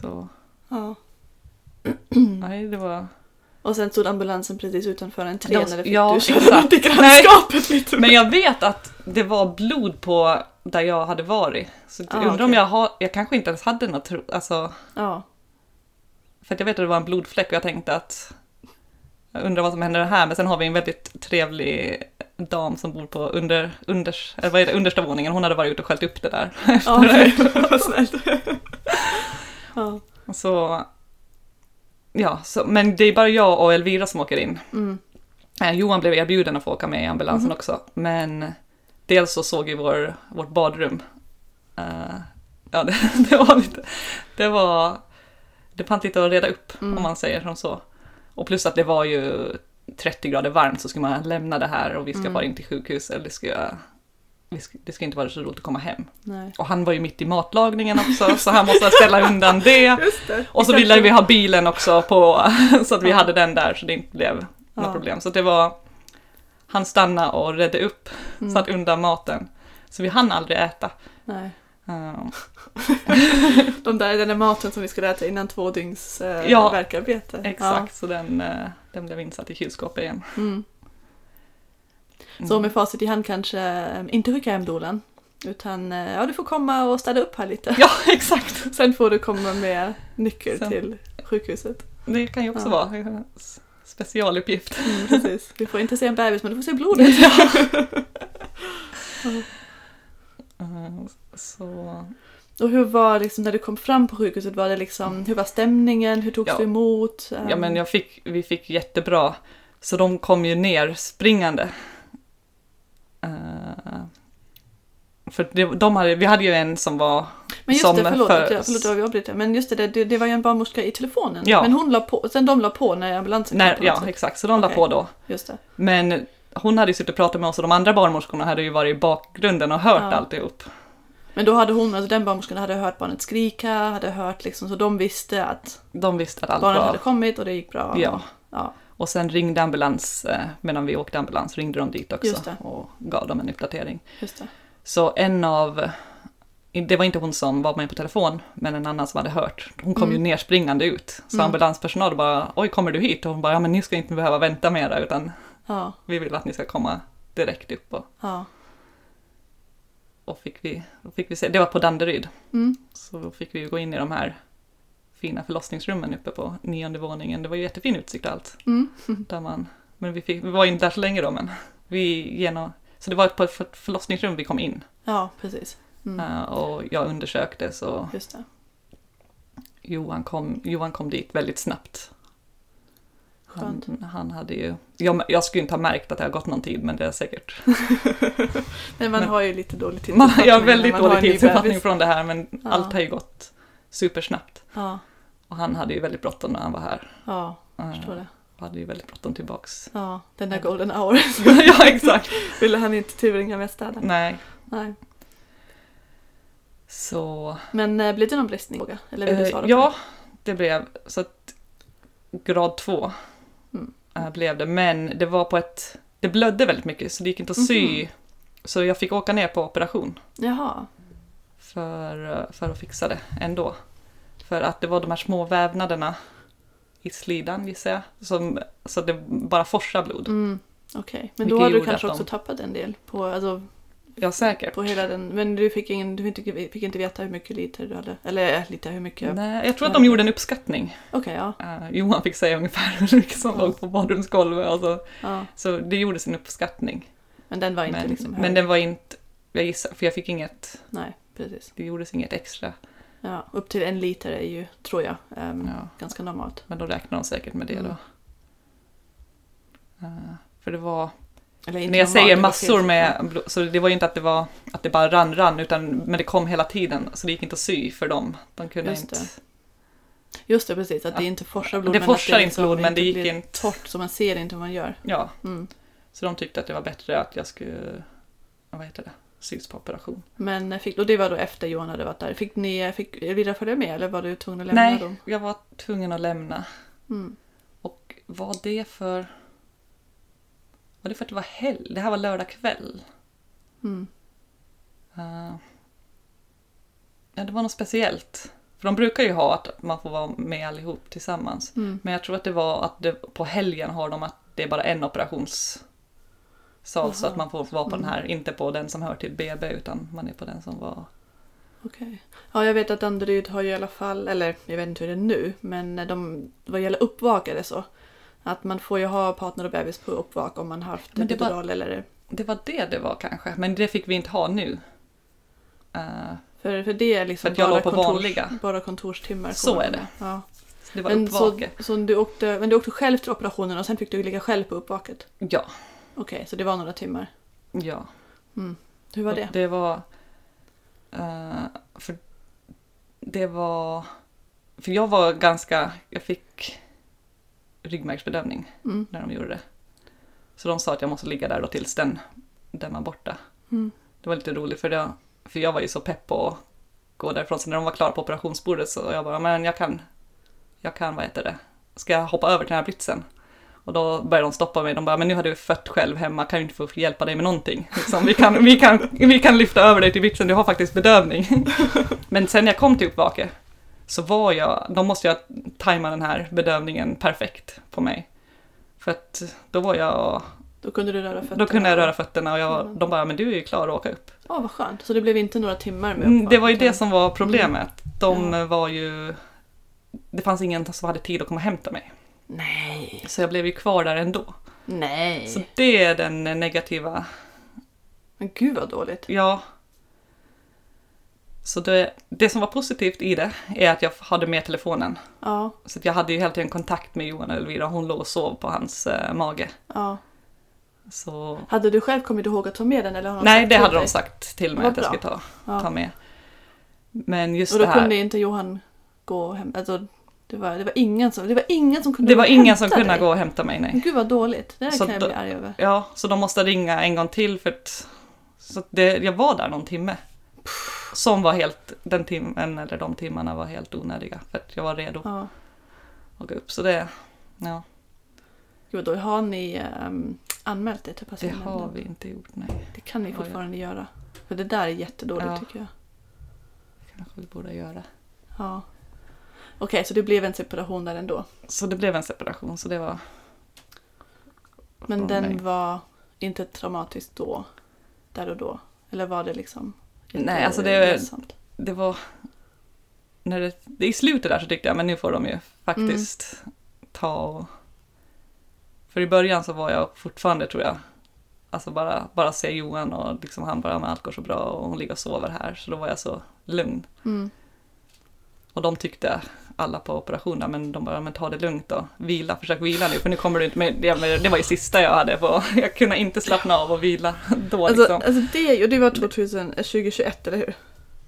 Så ja. [CLEARS THROAT] nej, det var... Och sen stod ambulansen precis utanför De- eller fick ja, du köra exakt. runt i grannskapet lite Men jag vet att det var blod på där jag hade varit. Så Ah, undrar om okej. jag har, jag kanske inte ens hade något, tro- alltså, Ja, för att jag vet att det var en blodfläck och jag tänkte att jag undrar vad som händer här, men sen har vi en väldigt trevlig dam som bor på under, unders, eller vad är det, understa våningen. Hon hade varit ute och skällt upp det där. ja [LAUGHS] [LAUGHS] vad snällt. [LAUGHS] ja. Så, ja, så, men det är bara jag och Elvira som åker in. Mm. Eh, Johan blev erbjuden att få åka med i ambulansen Mhm. också, men dels så såg ju vår, vårt badrum, eh, ja det, det var lite, det var, det fanns lite att reda upp Mm. om man säger som så. Och plus att det var ju 30 grader varmt så skulle man lämna det här och vi ska Mm. fara in till sjukhus eller ska, ska, det ska inte vara så roligt att komma hem. Nej. Och han var ju mitt i matlagningen också så han måste ställa undan det. [LAUGHS] Det. Och så ville vi ha bilen också på, [LAUGHS] så att vi hade den där så det inte blev något Ja. problem. Så det var, han stannade och redde upp, Mm. satt undan maten. Så vi hann aldrig äta. Nej. [LAUGHS] De där, den där maten som vi skulle äta innan två dygns eh, Ja, verkarbete. exakt, så den, eh, den blev insatt i kylskåpet igen. Ja. Mm. Mm. Så med facit i hand kanske eh, inte skicka hem dolan. Utan eh, ja, du får komma och städa upp här lite. Ja, [LAUGHS] exakt. Sen får du komma med nyckel Sen- till sjukhuset. Det kan ju också Ja. vara en specialuppgift. Mm, precis. Vi får inte se en bebis men du får se blodet. [LAUGHS] Ehm, Så, Och hur var liksom när du kom fram på sjukhuset, var det liksom, hur var stämningen, hur togs Ja. du emot? Ja men jag fick, vi fick jättebra, så de kom ju ner springande. Eh, för det, de hade, vi hade ju en som var men just som det, förlåt, för- jag, förlåt jag avbryter. Men just det, det, det var ju en barnmorska i telefonen. Ja. Men hon la på, sen de la på när ambulansen När, kom något ja, sätt. exakt, så de la Okej. på då. Just det. Men hon hade ju suttit och pratat med oss och de andra barnmorskorna hade ju varit i bakgrunden och hört Ja. alltihop. Men då hade hon, alltså den barnmorskan hade hört barnet skrika, hade hört liksom, så de visste att De visste att allt barnet var... hade kommit och det gick bra. Ja. ja. Och sen ringde ambulans, eh, medan vi åkte ambulans, ringde de dit också och gav dem en uppdatering. Just det. Så en av, det var inte hon som var med på telefon, men en annan som hade hört. Hon kom ju Mm. nerspringande ut. Så Mm. ambulanspersonal bara, oj kommer du hit? Och hon bara, ja men ni ska inte behöva vänta mera utan Ja, vi vill att ni ska komma direkt upp. Och, ja. och fick vi, fick vi se, det var på Danderyd. Mm. Så då fick vi gå in i de här fina förlossningsrummen uppe på nionde våningen. Det var ju jättefin utsikt och allt. Mm. [LAUGHS] Där man, men vi, fick, vi var inte där så länge då, men vi genom... Så det var på ett för- förlossningsrum vi kom in Ja, precis. Mm. eh, och jag undersökte så Just det. Johan kom, Johan kom dit väldigt snabbt. Han, han hade ju... Jag, jag skulle inte ha märkt att det har gått någon tid, men det är säkert... [LAUGHS] Men man Men- har ju lite dålig tidsuppfattning. jag har väldigt man dålig tidsuppfattning från det här, men Ja. allt har ju gått supersnabbt. Ja, Och han hade ju väldigt bråttom när han var här. ja, Eh, förstår det. hade ju väldigt bråttom tillbaks. Ja, den där golden [LAUGHS] hour ja, exakt. ville han inte turringa med städa. Nej, Nej. så... Men eh, blev det någon bristning? Eller vill du Eh, svara på ja, det blev så att grad två Mm. eh, blev det. Men det var på ett... Det blödde väldigt mycket så det gick inte att sy. Mhm. Så jag fick åka ner på operation? Jaha. för, eh, för att fixa det ändå. För att det var de här små vävnaderna i slidan gissar jag. Som, så det bara forsade blod. Mm. Okej, men Vilket då hade du kanske också de- tappat en del på, alltså, Ja, säkert. på hela den. Men du fick, ingen, du fick, inte, fick inte veta hur mycket liter du hade. Eller eh, lite hur mycket. Nej, jag tror att de gjorde en uppskattning. Okej, ja. Eh, Johan fick säga ungefär hur mycket som Ja. låg på badrumsgolvet. Och så, ja. så det gjordes en uppskattning. Men den var inte Men, liksom hög. men den var inte, jag gissar, för jag fick inget, Nej, precis. det gjordes inget extra. Ja, upp till en liter är ju, tror jag, ehm, Ja. ganska normalt. Men då räknar de säkert med det Mm. då. Eh, för det var, Inte när jag säger massor med så det var ju inte att det var att det bara rann, rann, utan men det kom hela tiden. Så det gick inte att sy för dem. De kunde Just inte. det. Just det, precis. Att det inte forsar blod. Det forsar inte liksom blod, men det gick blir inte- torrt så man ser inte vad man gör. Ja, Mm. så de tyckte att det var bättre att jag skulle, vad heter det, sys på operation. Men eh, fick, och det var då efter Johan hade varit där. Fick ni, fick Elvira följa med eller var du tvungen att lämna Nej, dem? jag var tvungen att lämna. Mm. Och var det för... Var det för att det var helg? Det här var lördag kväll. Mm. Eh, ja, det var något speciellt. För de brukar ju ha att man får vara med allihop tillsammans. Mm. Men jag tror att det var att det, på helgen har de att det är bara en operationssal. Så Jaha. att man får vara på den Mm. här, inte på den som hör till BB utan man är på den som var... Okej. Ja, jag vet att Danderyd har ju i alla fall, eller jag vet inte hur det är nu, men de, vad gäller uppvak är det så. Att man får ju ha partner och bebis på uppvak om man har haft Men det var- epidural eller... Det var det det var kanske, men det fick vi inte ha nu. Eh, För, för det är liksom bara, kontors, vanliga. bara kontorstimmar. Så är det. Ja. Det var Men, så, så du åkte, men du åkte själv till operationen och sen fick du ligga själv på uppvaket? Ja, Okej, så det var några timmar. ja. Hur var det? Det var... eh, för det var... För jag var ganska... Jag fick ryggmärgsbedövning Mm. när de gjorde det. Så de sa att jag måste ligga där då tills den, den var borta. Mm. Det var lite roligt för, det, för jag var ju så pepp på att gå därifrån. Så när de var klara på operationsbordet så jag bara, men jag kan, jag kan, vad heter det, ska jag hoppa över till den här britsen? Och då började de stoppa mig. De bara, men nu har du fött själv hemma, kan ju inte få hjälpa dig med någonting. Liksom, vi, kan, vi, kan, vi kan lyfta över dig till britsen, du har faktiskt bedövning. [LAUGHS] men sen när jag kom till uppvake så var jag, de måste jag tajma den här bedövningen perfekt på mig. För att då var jag, Då kunde du röra fötterna? då kunde jag röra fötterna och jag, Mm. de bara, men du är ju klar att åka upp. Ja, vad skönt. Så det blev inte några timmar med Mm, Det var ju det som var problemet. De Ja. var ju... Det fanns ingen som hade tid att komma och hämta mig. Nej, Så jag blev ju kvar där ändå. nej. Så det är den negativa, Men gud vad dåligt. ja. Så det, det som var positivt i det är att jag hade med telefonen. Ja, Så jag hade ju hela tiden kontakt med Johan och Elvira. Hon låg och sov på hans eh, mage. ja. Så... Hade du själv kommit ihåg att ta med den eller har Nej, det hade de sagt till mig att jag skulle ta, Ja. ta med. Men just Och det då här. kunde inte Johan gå hem? Alltså, det var, det var ingen som, det var ingen som kunde Det var och ingen som kunde dig. gå och hämta mig, nej. Men Gud vad dåligt. Det där Så kan jag då- bli arg över. Ja, så de måste ringa en gång till för att... Så att det, jag var där någon timme. Som var helt, den timmen eller de timmarna var helt onödiga för att jag var redo Ja. att gå upp. Så det, ja, Gud, då har ni um, anmält det till det patientnämnden? har vi inte gjort, nej. Det kan ni Ja, ja. fortfarande göra. För det där är jättedåligt Ja. tycker jag. kanske vi borde göra. Ja. Okej, så det blev en separation där ändå. Så det blev en separation, så det var... Men den mig. var inte traumatisk då? Där och då? Eller var det liksom... Nej, alltså det- ledsamt? Det var... När det, det, I slutet där så tyckte jag, men nu får de ju faktiskt Mm. ta och... För i början så var jag fortfarande, tror jag, alltså bara, bara se Johan och liksom han bara, men allt går så bra och hon ligger och sover här. Så då var jag så lugn. Mm. Och de tyckte, alla på operationen, men de bara, men ta det lugnt då. Vila, försök vila nu, för nu kommer du inte med. Det, var ju sista jag hade på, [LAUGHS] jag kunde inte slappna av och vila [LAUGHS] då Alltså, liksom. alltså det, och det var 2000, eh, 2021, eller hur?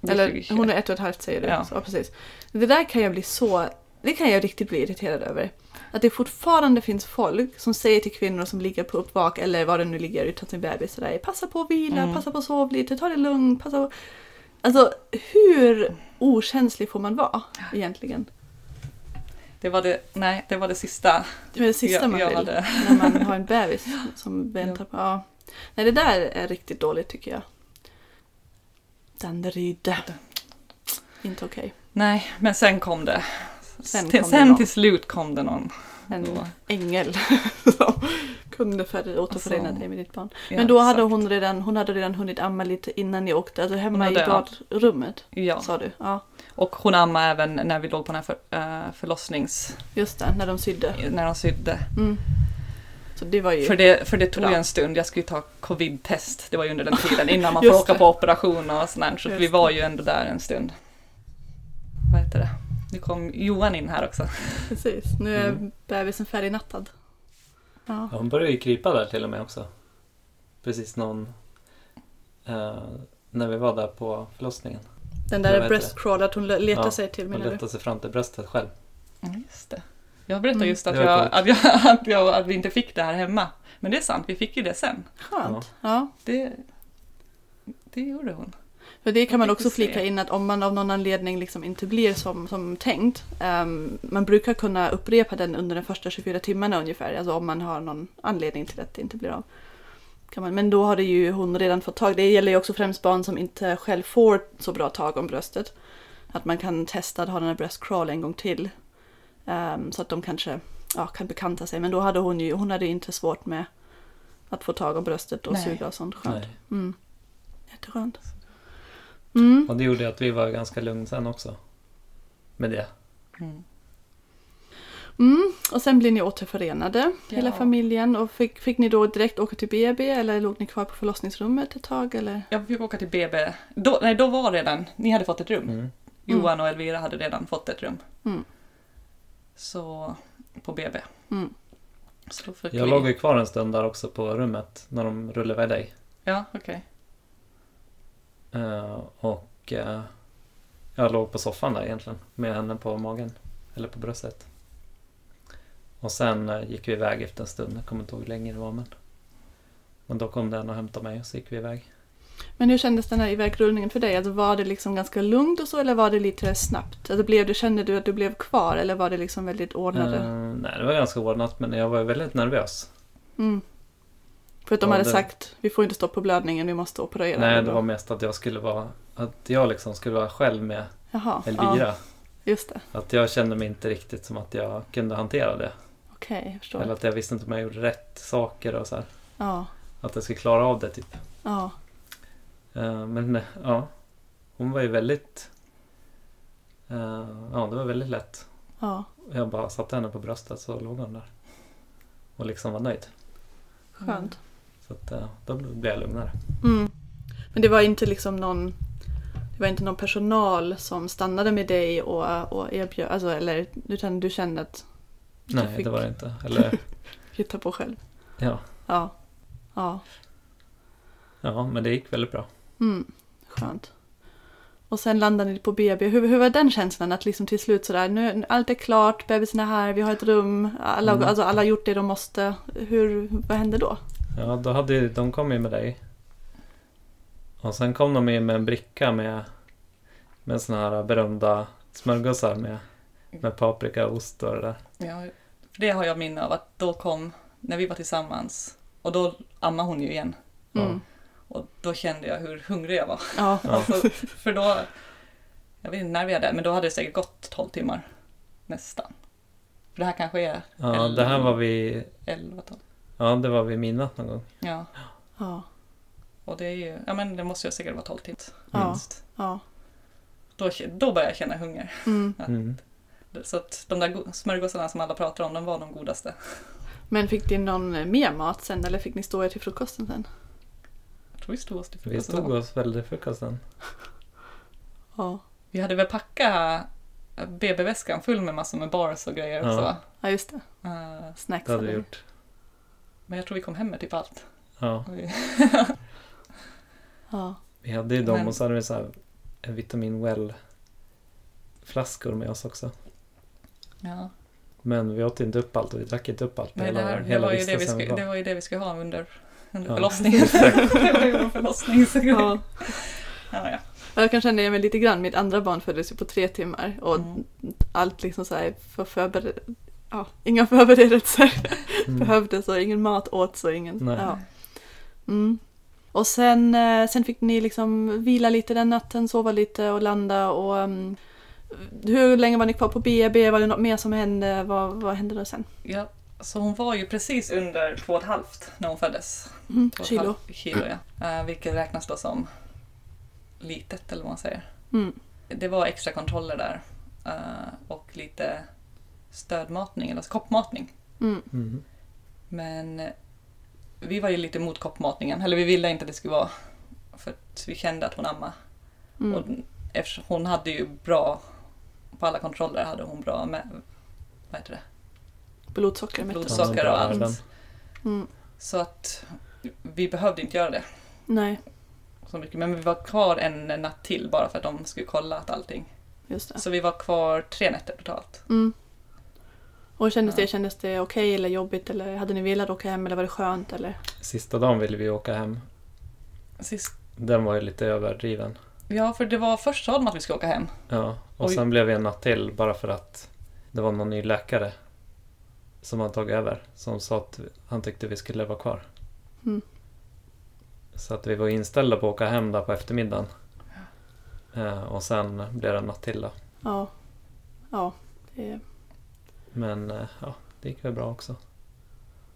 Eller 2021. hon är ett och ett halvt säger du. Ja. Ja. precis. Det där kan jag bli så... Det kan jag riktigt bli irriterad över. Att det fortfarande finns folk som säger till kvinnor som ligger på uppvak eller vad det nu ligger utan sin bebis sådär. Passa på att vila, Mm. passa på att sova lite, ta det lugnt, passa på... Alltså hur okänslig får man vara egentligen? Det var det, nej, det var det sista Det är det sista jag, man vill hade. när man har en bebis [LAUGHS] som väntar på... Ja. Nej, det där är riktigt dåligt tycker jag. Danderyd. Inte okej. Nej, men sen kom det. Sen till, kom det sen någon. till slut kom det någon. En Då. ängel [LAUGHS] som kunde för återförena Alltså, dig med ditt barn. Ja, Men då hade exakt. hon redan, hon hade redan hunnit amma lite innan ni åkte, alltså hemma i ja. badrummet Ja, sa du? Ja, och hon ammade även när vi låg på den här för, äh, förlossnings... just det, när de sydde. När de sydde. Mm. Så det var ju... För det, för det tog Bra. ju en stund. Jag skulle ta covid-test. Det var ju under den [LAUGHS] tiden innan man får åka på operation och sånt där. Så vi var ju ändå där en stund. Vad heter det? Nu kom Johan in här också. Precis, nu är Mm. bebisen färdignattad. Ja. Ja, hon började ju krypa där till och med också. Precis någon... Eh, när vi var där på förlossningen. Den där att hon letar Ja, sig till Hon menar du? letade sig fram till bröstet själv. Ja, just det. Jag berättade Mm. just att, jag, att, jag, [LAUGHS] att, jag, att vi inte fick det här hemma. Men det är sant, vi fick ju det sen. Skönt. Ja. Det, det gjorde hon. För det kan man också flika in att om man av någon anledning liksom inte blir som, som tänkt. ehm, man brukar kunna upprepa den under de första 24 timmarna ungefär. Alltså om man har någon anledning till att det inte blir av. Kan man, men då har det ju hon redan fått tag. Det gäller ju också främst barn som inte själv får så bra tag om bröstet. Att man kan testa att ha den här breast crawl en gång till. ehm, så att de kanske ja, kan bekanta sig. Men då hade hon ju hon hade inte svårt med att få tag om bröstet och Nej. suga och sånt. Skönt. Nej. Mm. Jätteskönt. Mm. Och det gjorde att vi var ganska lugna sen också. Med det. Mm. Mm. Och sen blir ni återförenade, hela Ja. familjen. Och fick, fick ni då direkt åka till BB eller låg ni kvar på förlossningsrummet ett tag? Eller? Jag fick åka till BB. Då, nej, då var redan, ni hade fått ett rum. Mm. Johan och Elvira hade redan fått ett rum. Mm. Så på BB. Mm. Så då fick Jag vi... låg ju kvar en stund där också på rummet när de rullade iväg dig. Ja, okej. Eh, och eh, jag låg på soffan där egentligen med henne på magen. Eller på bröstet. Och sen eh, gick vi iväg efter en stund. Jag kommer inte ihåg hur länge det var men. Men då kom den och hämtade mig och så gick vi iväg. Men hur kändes den här ivägrullningen för dig? Alltså var det liksom ganska lugnt och så eller var det lite snabbt? Alltså blev du, kände du att du blev kvar eller var det liksom väldigt ordnade? Eh, nej, det var ganska ordnat men jag var väldigt nervös. Mm. För att de Ja, hade det- sagt vi får inte stoppa blödningen, vi måste operera. Nej, det var mest att jag skulle vara, att jag liksom skulle vara själv med Jaha, Elvira. ja, just det. Att jag kände mig inte riktigt som att jag kunde hantera det. Okej, jag förstår. Eller att jag visste inte om jag gjorde rätt saker och så här. Ja, Att jag skulle klara av det typ. ja, Eh, men eh, ja, hon var ju väldigt... eh, ja, det var väldigt lätt. ja. Jag bara satte henne på bröstet så låg hon där. Och liksom var nöjd. Skönt. Så att, eh, då blev jag lugnare. Mm. Men det var inte liksom någon det var inte någon personal som stannade med dig och, och erbjöd, alltså, eller utan du kände att Nej, fick- det var det inte. Eller [LAUGHS] hitta på själv? ja, Ja. Ja. ja, men det gick väldigt bra. Mm. Skönt. Och sen landade ni på BB. Hur, hur var den känslan att liksom till slut sådär, nu nu- allt är klart, bebisen är här, vi har ett rum, alla, Mm. alltså, alla har gjort det de måste. Hur, vad hände då? Ja, då hade ju- de kom ju med dig. Och sen kom de ju med en bricka med, med såna här berömda smörgåsar med, med paprika och ost och det där. Ja, för det har jag minne av att då kom, när vi var tillsammans, och då ammade hon ju igen. Mm. Och då kände jag hur hungrig jag var. Ja. [LAUGHS] Alltså, för då, jag vet inte när vi där, men då hade det säkert gått 12 timmar. Nästan. För det här kanske är Ja, det här var vi, 11, 12. Ja det var vid midnatt någon gång. Ja, Ja. och det är ju, ja men det måste ju säkert vara 12 timmar. Ja. Minst. Ja. Då, då började jag känna hunger. Mm. Mm. Så att de där smörgåsarna som alla pratar om, de var de godaste. Men fick ni någon eh, mer mat sen eller fick ni stå er till frukosten sen? Jag tror vi stod oss till Vi frukosten. stod oss väl till frukosten. Ja. Vi hade väl packat BB-väskan full med massor med bars och grejer Ja. också. va? Ja, just det. Eh, Snacks. Det hade vi eller? gjort. Men jag tror vi kom hem med typ allt. Ja, Vi- Ja. vi hade ju dem Men- och så hade vi så här en vitamin well flaskor med oss också. Ja. Men vi åt inte upp allt och vi drack inte upp allt på Nej, det, hela, här, det, hela var ju det, vi skulle, var. det var ju det vi skulle ha under, under Ja. förlossningen. [LAUGHS] [LAUGHS] det var ju vår förlossning. Så Ja. ja, ja. Jag kan känna igen mig lite grann. Mitt andra barn föddes ju på tre timmar och Mm. allt liksom så här för förbered... Ja, inga förberedelser Mm. [LAUGHS] behövdes och ingen mat åt så ingen... Nej. Ja. Mm. Och sen, eh, sen fick ni liksom vila lite den natten, sova lite och landa och um, hur länge var ni kvar på BB? Var det något mer som hände? Vad, vad hände då sen? ja. Så hon var ju precis under två och ett halvt när hon föddes. Mm, Två och ett kilo. Kilo, ja. Eh, vilket räknas då som litet, eller vad man säger. Mm. Det var extra kontroller där. eh, och lite stödmatning, eller koppmatning. Mm. Mm. Men eh, vi var ju lite emot koppmatningen, eller vi ville inte att det skulle vara för att vi kände att hon ammade. Och Mm. eftersom hon hade ju bra, på alla kontroller hade hon bra med, vad heter det? Blodsocker. blodsocker och allt. Mm. Så att vi behövde inte göra det Nej, så mycket. Men vi var kvar en natt till bara för att de skulle kolla att allting. just det. Så vi var kvar tre nätter totalt. Mm. Och kändes Ja. det, kändes det okej eller jobbigt eller hade ni velat åka hem eller var det skönt eller? Sista dagen ville vi åka hem. Sist, Den var ju lite överdriven. ja, för det var först sa de att vi skulle åka hem. Ja, och Oj. sen blev vi en natt till bara för att det var någon ny läkare som hade tagit över. Som sa att han tyckte vi skulle vara kvar. Mm. Så att vi var inställda på att åka hem där på eftermiddagen. Eh, och sen blev det en natt till då. Ja. Ja. Det, Men eh, ja, det gick väl bra också.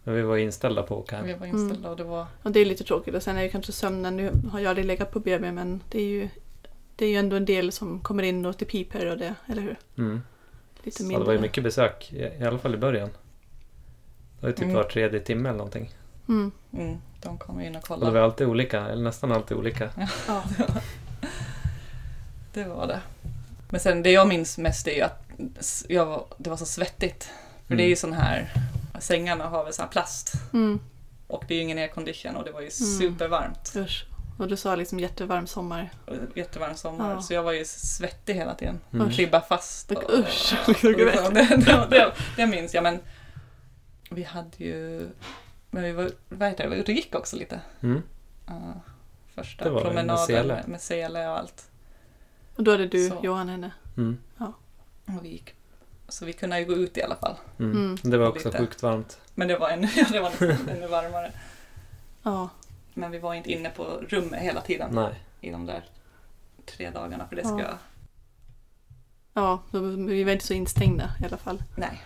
Men vi var inställda på att åka hem. Vi var inställda och det var... och det är lite tråkigt och sen är ju kanske sömnen, nu har jag aldrig legat på BB men det är ju det är ju ändå en del som kommer in och det piper och det, eller hur? Mm. Lite Så mindre. det var ju mycket besök, i, alla fall i början. Det var ju typ Mm. var tredje timme eller någonting. Mm. Mm, de kom in och Och det var kollade. alltid olika, eller nästan alltid olika. Ja. [LAUGHS] Det var det. Men sen det jag minns mest är ju att jag det var så svettigt. För det är ju sån här, sängarna har väl sån här plast. Mm. Och det är ju ingen aircondition och det var ju supervarmt. Usch. Och du sa liksom jättevarm sommar. Och Jättevarm sommar. Ja. Så jag var ju svettig hela tiden. Mm. Och klibba fast. Och, Usch. [LAUGHS] och, det, det, det, det minns jag. Men vi hade ju... Men vi var, vad heter det, vi och gick också lite. Mm. Uh, första promenaden med, med sele och allt. Och då det du, Så. Johan, henne. Mm. Och vi gick. Så vi kunde ju gå ut i alla fall. Mm. Mm. Det var också Lite. sjukt varmt. Men det var ännu, [LAUGHS] det var ännu varmare. Ja. Men vi var inte inne på rummet hela tiden Nej. i de där tre dagarna för det Ja. ska... Ja, då- vi var inte så instängda i alla fall. Nej.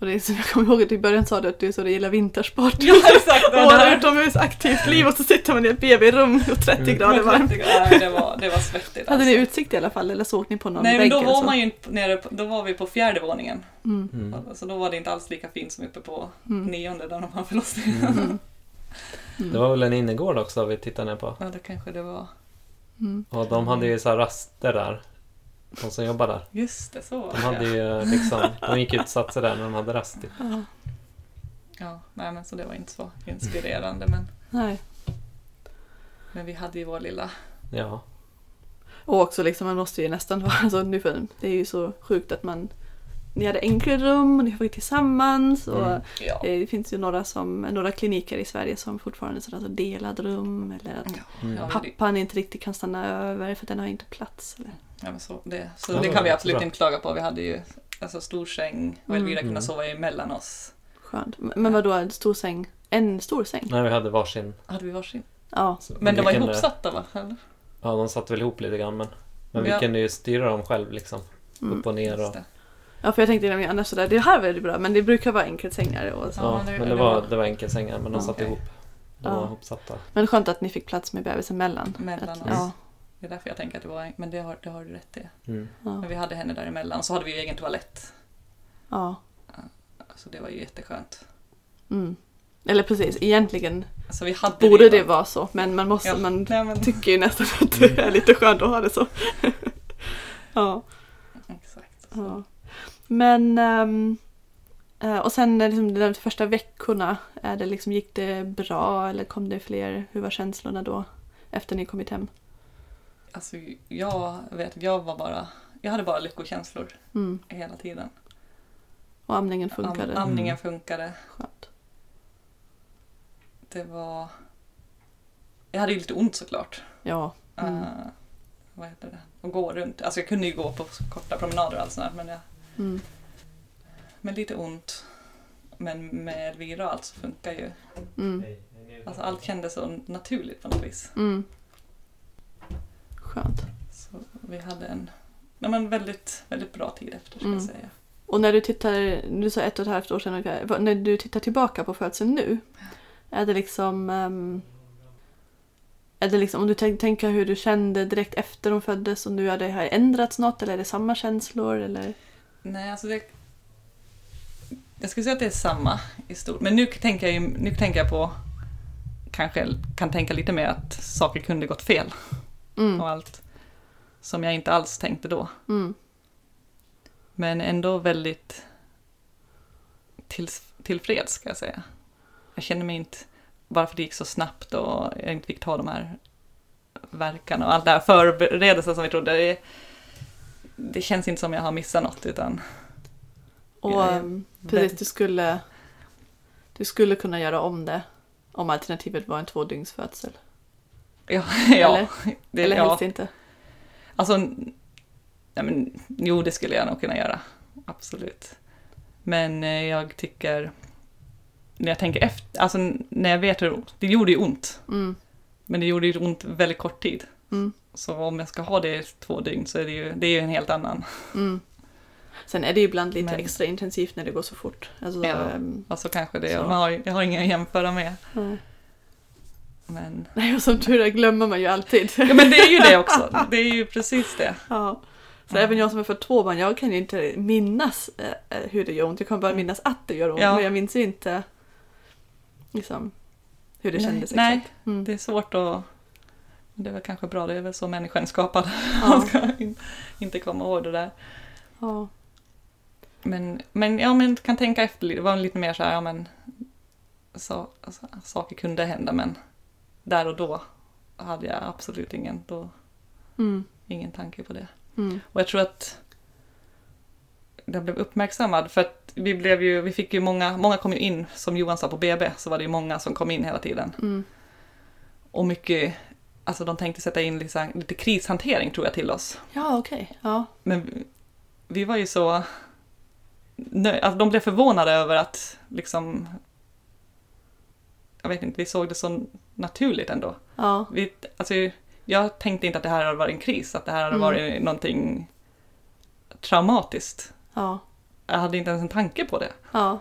Och det är som jag kommer ihåg att i början sa du att du så du gillar vintersport. Ja exakt! [LAUGHS] Och har utomhusaktivt liv och så sitter man i ett BB-rum och 30 Mm. grader varmt. Nej, det var, det var svettigt Hade ni alltså. utsikt i alla fall eller såg ni på någon Nej men vägg då eller var så? man ju inte nere då var vi på fjärde våningen. Mm. Mm. Så då var det inte alls lika fint som uppe på Mm. nionde där de har förlossningen. [LAUGHS] Mm. Det var väl en innergård också vi tittade ner på. Ja det kanske det var. Mm. Och de hade ju så här raster där. De som jobbar där. Just det, så De hade ju liksom, de gick ut och satte sig där när de hade rast. Typ. Ja. Ja, nej men så det var inte så inspirerande men, Nej. men vi hade ju vår lilla... Ja. Och också liksom man måste ju nästan vara, alltså nu för det är ju så sjukt att man ni hade enkelrum och ni var tillsammans och Mm. Ja. eh, det finns ju några, som, några kliniker i Sverige som fortfarande sådär så delad rum eller att Mm. pappan inte riktigt kan stanna över för den har inte plats. Eller? Ja, men så, det, så Ja, det kan vi absolut bra. inte klaga på. Vi hade ju alltså, stor säng och Elvira Mm. kunde sova emellan oss. Skönt. Men vadå, en stor säng? En stor säng? Nej, vi hade varsin. Hade vi varsin? Ja. Så Men de vi var kunde- ihopsatta va? Eller? Ja, de satt väl ihop lite grann men, men vi Ja. kunde ju styra dem själv liksom. Mm. Upp och ner och... Ja, för jag tänkte nämligen annars sådär, det här var ju bra, men det brukar vara enkelsängar och så. Ja, men det var, var- det var enkelsängar men de Ja, satt ihop. De Ja. var ihopsatta. Men skönt att ni fick plats med bebisen mellan. Mellan Att- oss. Ja, Det är därför jag tänker att det var... Men det har, det har du rätt i. Mm. ja, Men vi hade henne däremellan. Så hade vi ju egen toalett. ja. Så det var ju jätteskönt. Mm. Eller precis, egentligen Alltså vi hade borde ju- det vara så, men man måste, Ja, man nej, men, tycker ju nästan att det är lite skönt att ha det så. [LAUGHS] ja. exakt. Ja. Men, eh, och sen eh, liksom, de första veckorna, är det liksom, gick det bra eller kom det fler? Hur var känslorna då? Efter ni kommit hem? Alltså jag vet, jag var bara... Jag hade bara lyckokänslor Mm. hela tiden. Och amningen Am, funkade? amningen Mm. funkade. Skönt. Det var... Jag hade ju lite ont såklart. Ja. Mm. Uh, vad heter det? Och gå runt. Alltså jag kunde ju gå på korta promenader och allt sånt där, men, jag, Mm. men lite ont. Men med Elvira och allt så funkar ju... Mm. Alltså allt kändes så naturligt på något vis. Mm. Skönt. Så vi hade en nej, men väldigt, väldigt bra tid efter ska Mm. jag säga. Och när du tittar, du sa ett och ett halvt år sedan ungefär, när du tittar tillbaka på födseln nu, är det liksom ehm, är det liksom, om du tänk, tänker hur du kände direkt efter de föddes och nu har det har ändrats något eller är det samma känslor eller? Nej, alltså det... Jag skulle säga att det är samma i stort. Men nu tänker jag, nu tänker jag på... Kanske kan tänka lite mer att saker kunde gått fel Mm. och allt. Som jag inte alls tänkte då. Mm. Men ändå väldigt till, tillfreds ska jag säga. Jag känner mig inte, bara för att det gick så snabbt och jag inte fick ta de här verkarna och allt det här förberedelsen som vi trodde. Det, det känns inte som jag har missat något utan Och ehm, precis, du skulle, du skulle kunna göra om det om alternativet var en tvådygnsfödsel. Ja, [LAUGHS] ja, Eller? det, eller ja. helst inte. Alltså, nej men, jo det skulle jag nog kunna göra. Absolut. Men eh, jag tycker, när jag tänker efter, alltså när jag vet hur, det gjorde ju ont. Mm. Men det gjorde ju ont väldigt kort tid. Mm. Så om jag ska ha det två dygn så är det ju, det är ju en helt annan. Mm. Sen är det ju ibland lite Men- extra intensivt när det går så fort. Alltså, Ja. ehm, Alltså kanske det, Så. man har, jag har inga att jämföra med. nej. Men, Nej, och som tur är glömmer man ju alltid. ja, men det är ju det också. Det är ju precis det. Ja. Så Ja. även jag som är för två barn, jag kan ju inte minnas eh, hur det gör ont. Jag kan bara minnas att det gör ont, Ja. men jag minns ju inte liksom, hur det Nej, kändes nej. exakt. Mm. Det är svårt att... Det är väl kanske bra, det är väl så människan är skapad. Ja. Man ska in, inte komma ihåg det där. Ja. Men, men ja, men kan tänka efter lite. Det var lite mer så här, ja men så, alltså, saker kunde hända men där och då hade jag absolut ingen, då, Mm. ingen tanke på det. Mm. Och jag tror att den blev uppmärksammad för att vi blev ju, vi fick ju många, många kom ju in, som Johan sa på BB, så var det ju många som kom in hela tiden. Mm. Och mycket, alltså de tänkte sätta in liksom, lite krishantering tror jag till oss. Ja, okej. Ja. Men vi, vi var ju så nöj, alltså de blev förvånade över att liksom, jag vet inte, vi såg det så naturligt ändå. Ja. Vi, alltså, jag tänkte inte att det här hade varit en kris, att det här hade Mm. varit någonting traumatiskt. Ja. Jag hade inte ens en tanke på det. Ja.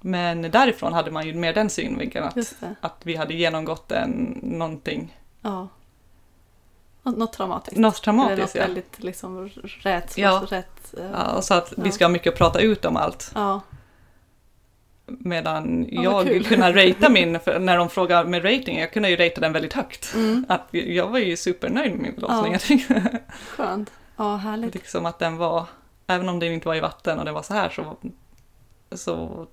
Men därifrån hade man ju mer den synvinkeln att, att vi hade genomgått en, någonting, Ja. Nå- Något traumatiskt. något Eller traumatiskt. något Ja. väldigt liksom rätt. Ja. rätt Ja, och så att vi ska ha mycket att prata ut om allt. ja. Medan Ja, jag kul. kunde ratea min, för när de frågar med rating, jag kunde ju ratea den väldigt högt. Mm. Att jag var ju supernöjd med min förlossning. Ja. Skönt. Ja, härligt. liksom att den var, även om den inte var i vatten och det var så här så, så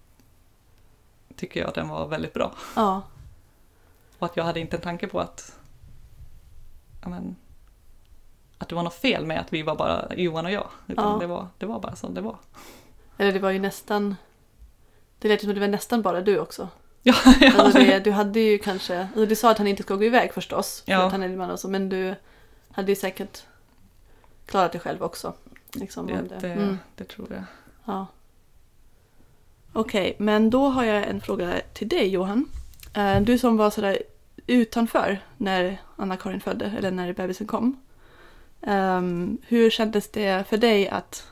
tycker jag att den var väldigt bra. Ja. Och att jag hade inte en tanke på att, men, att det var något fel med att vi var bara Johan och jag. Utan Ja. det, var, det var bara som det var. Eller det var ju nästan... Det lät som att det var nästan bara du också. [LAUGHS] Ja, ja. Alltså det, du hade ju kanske... Alltså du sa att han inte ska gå iväg förstås. För Ja. att han är man och så, men du hade ju säkert klarat dig själv också. Liksom, det, det. Mm. det tror jag. Ja. Okej, men då har jag en fråga till dig Johan. Eh, Du som var sådär utanför när Anna-Karin födde, eller när bebisen kom. Ehm, hur kändes det för dig att...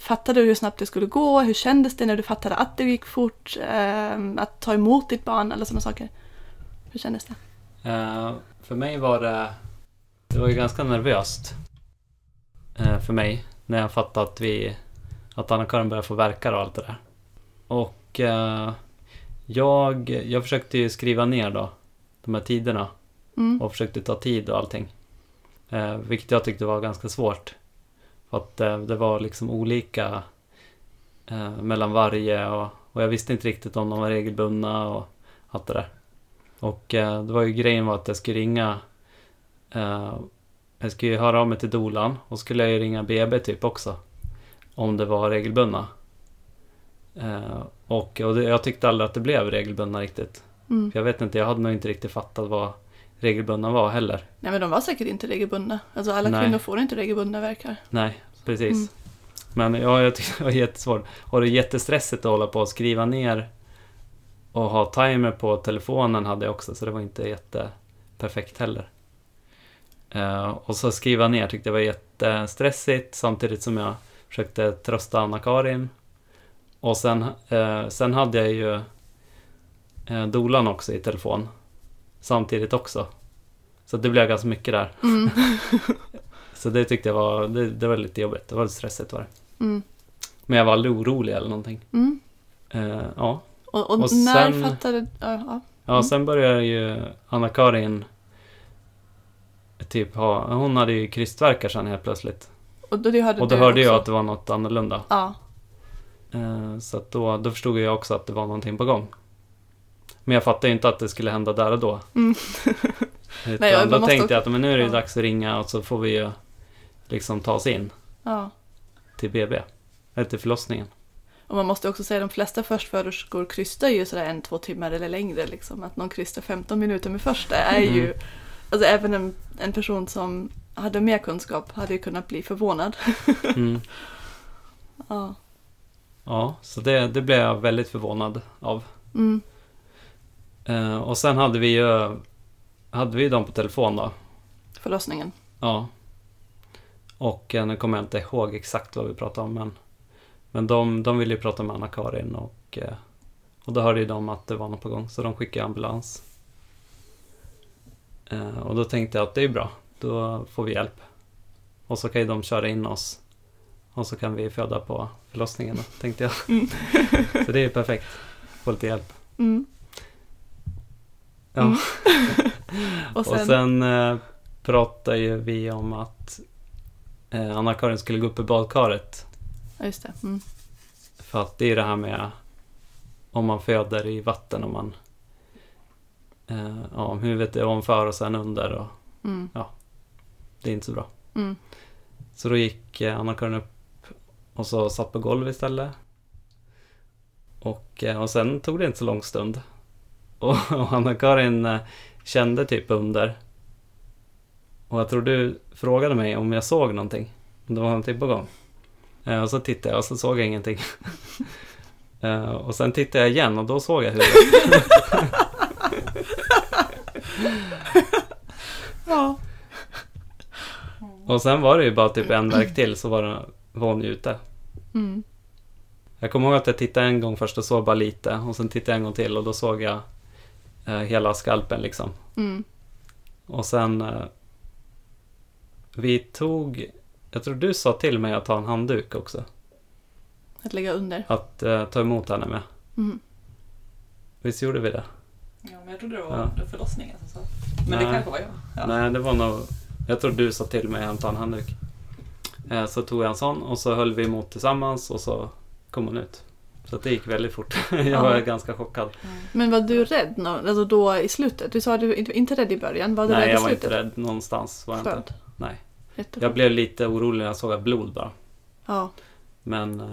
Fattade du hur snabbt det skulle gå? Hur kändes det när du fattade att det gick fort? Ehm, att ta emot ditt barn eller sådana saker? Hur kändes det? Eh, för mig var det... Det var ju ganska nervöst. eh, för mig. När jag fattade att vi... Att Anna-Karin började få verkar och allt det där. Och eh, jag, jag försökte ju skriva ner då. De här tiderna. Mm. Och försökte ta tid och allting. Vilket jag tyckte var ganska svårt. Att eh, det var liksom olika eh, mellan varje och, och jag visste inte riktigt om de var regelbundna och allt det där. Och eh, det var ju grejen var att jag skulle ringa Jag skulle ju höra av mig till dolan och skulle jag ju ringa BB typ också. Om det var regelbundna. Eh, och och det, jag tyckte aldrig att det blev regelbundna riktigt. Mm. För jag vet inte, jag hade nog inte riktigt fattat vad regelbundna var heller. Nej men de var säkert inte regelbundna. Alltså alla Nej. kvinnor får inte regelbundna verkar. Nej, precis. Mm. Men ja, jag tyckte det var jättesvårt. Och det är jättestressigt att hålla på och skriva ner och ha timer på telefonen hade jag också, så det var inte jätteperfekt heller. Eh, och så skriva ner tyckte jag var jättestressigt samtidigt som jag försökte trösta Anna-Karin. Och sen, eh, sen hade jag ju eh, dolan också i telefon samtidigt också. Så det blev ganska mycket där. Mm. [LAUGHS] Så det tyckte jag var, det, det var lite jobbigt. Det var lite stressigt var det. Mm. Men jag var aldrig orolig eller någonting. Mm. Eh, ja. Och, och, Och när sen- fattade... Ja, ja. ja, Mm. sen började ju Anna-Karin typ ha, hon hade ju krystvärkar sen helt plötsligt. Och då, hörde Och då du hörde jag att det var något annorlunda. Ja. Eh, så då, då förstod jag också att det var någonting på gång. Men jag fattade inte att det skulle hända där och då. Mm. [LAUGHS] Utan Nej, då måste tänkte jag att men nu är det ja. dags att ringa och så får vi ju liksom ta oss in ja. till BB. Eller till förlossningen. Och man måste också säga att de flesta förstföderskor krystar ju sådär en, två timmar eller längre. Liksom. Att någon krystar 15 minuter med första är ju... Mm. Alltså även en, en person som hade mer kunskap hade ju kunnat bli förvånad. [LAUGHS] Mm. Ja. Ja, så det, det blev jag väldigt förvånad av. Mm. Eh, och sen hade vi ju hade vi dem på telefon då. Förlossningen. Ja. Och eh, nu kommer jag inte ihåg exakt vad vi pratade om men, men de, de ville ju prata med Anna-Karin och, eh, och då hörde ju de att det var något på gång så de skickade ambulans. Eh, och då tänkte jag att det är bra, då får vi hjälp. Och så kan ju de köra in oss och så kan vi föda på förlossningen tänkte jag. Mm. [LAUGHS] så det är ju perfekt, få lite hjälp. Mm. Ja. Mm. [LAUGHS] Och Och sen... sen eh, pratade ju vi om att eh, Anna-Karin skulle gå upp i badkaret. Ja, just det. Mm. För att det är det här med om man föder i vatten och man eh, ja, om huvudet är ovanför och sen under och Mm. det är inte så bra. Mm. Så då gick eh, Anna-Karin upp och så satt på golvet istället. Och, eh, och sen tog det inte så lång stund. Och, och Anna-Karin eh, kände typ under. Och jag tror du frågade mig om jag såg någonting. Om det var någonting på gång. Eh, och så tittade jag och så såg jag ingenting. [LAUGHS] Eh, och sen tittade jag igen och då såg jag huvudet. [LAUGHS] Ja. Och sen var det ju bara typ en verk till så var, det, var hon ute. Mm. Jag kommer ihåg att jag tittade en gång först och såg bara lite och sen tittade jag en gång till och då såg jag eh, hela skalpen liksom. Mm. Och sen eh, vi tog, jag tror du sa till mig att ta en handduk också. Att lägga under. Att eh, ta emot henne med. Mm. Visst gjorde vi det? Ja, men jag trodde det var Ja. förlossningen som sa. Men det Nej. kanske var jag. Ja. Nej, det var nog, jag tror du sa till mig att ta en handduk. Eh, så tog jag en sån och så höll vi emot tillsammans och så kom hon ut. Så att det gick väldigt fort. [LAUGHS] jag Ja. var ganska chockad. Men var du rädd nå- alltså då i slutet? Du sa att du inte- inte rädd i början. Var du Nej, rädd i jag var slutet? inte rädd någonstans. Var jag inte. Nej. Jag blev lite orolig när jag såg blod bara. Ja, Men eh,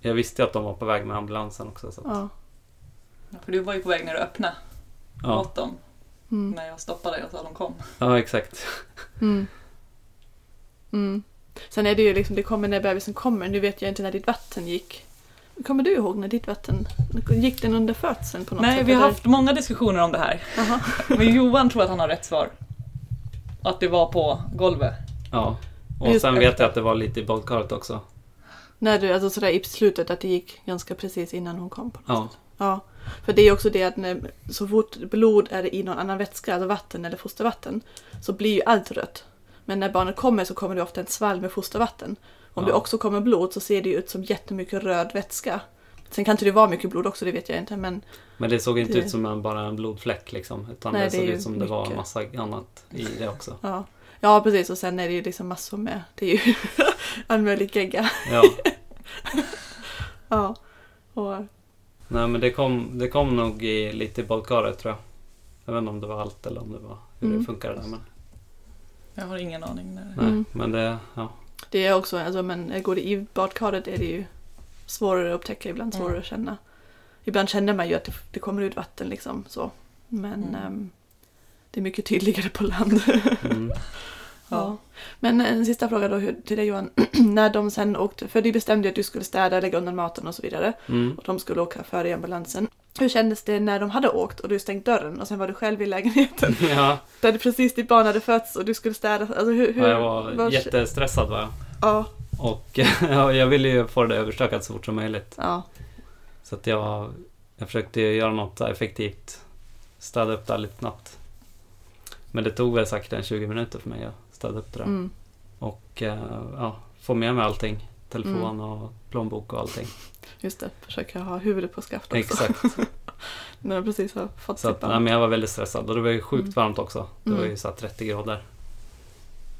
jag visste ju att de var på väg med ambulansen också. Så att, ja. Ja, För du var ju på väg när du öppnade ja. åt dem. Mm. När jag stoppade dig och sa att de kom. ja, exakt. [LAUGHS] Mm. Mm. Sen är det ju liksom, det kommer när bebisen kommer. Nu vet jag inte när ditt vatten gick. Kommer du ihåg när ditt vatten, gick den under födseln på något Nej, sätt? vi har eller? haft många diskussioner om det här. Jaha. [LAUGHS] Men Johan tror att han har rätt svar. Att det var på golvet. Ja. Och Just sen det. vet jag att det var lite i badkaret också. När du, alltså sådär i slutet att det gick ganska precis innan hon kom på något Ja. sätt. Ja. För det är också det att när, så fort blod är i någon annan vätska, alltså vatten eller fostervatten, så blir ju allt rött. Men när barnet kommer så kommer det ofta en svalg med fostervatten. Om Ja. det också kommer blod så ser det ut som jättemycket röd vätska. Sen kan inte det vara mycket blod också, det vet jag inte. Men Men det såg inte Det- ut som en, bara en blodfläck liksom. Utan Nej, det såg ut som det var mycket. massa annat i det också. ja. Ja, precis. Och sen är det ju liksom massor med, det är ju [LAUGHS] all möjlig gegga. Ja. [LAUGHS] Ja. Och, Nej men det kom, det kom nog i, lite i badkaret tror jag. Jag vet inte om det var allt eller om det var hur Mm. det funkade där. Men, Jag har ingen aning. När... nej, Mm. men det, ja. Det är också, alltså, men går det i badkaret är det ju svårare att upptäcka, ibland svårare Mm. att känna. Ibland känner man ju att det, det kommer ut vatten liksom så. Men Mm. ehm, det är mycket tydligare på land. Mm. [LAUGHS] ja. Men en sista fråga då till dig Johan. [CLEARS THROAT] När de sen åkte, för du bestämde ju att du skulle städa, lägga undan maten och så vidare. Mm. Och de skulle åka före i ambulansen. Hur kändes det när de hade åkt och du stängt dörren och sen var du själv i lägenheten? [LAUGHS] ja, Där det precis ditt barn hade fötts och du skulle städa. Alltså hur, hur, ja, jag var vad- jättestressad var jag. Ja, Och [LAUGHS] ja, jag ville ju få det överstökat så fort som möjligt. ja. Så att jag, jag försökte göra något effektivt. Städa upp det lite snabbt. Men det tog väl säkert en 20 minuter för mig att städa upp det där. Mm. Och eh, ja, få med mig allting. Telefon Mm. och plånbok och allting. [LAUGHS] Just det, försöka ha huvudet på skaft också. Exakt. [LAUGHS] När de precis har fått Så att, nej, men jag var väldigt stressad och det var ju sjukt Mm. varmt också. Det var Mm. ju så här 30 grader.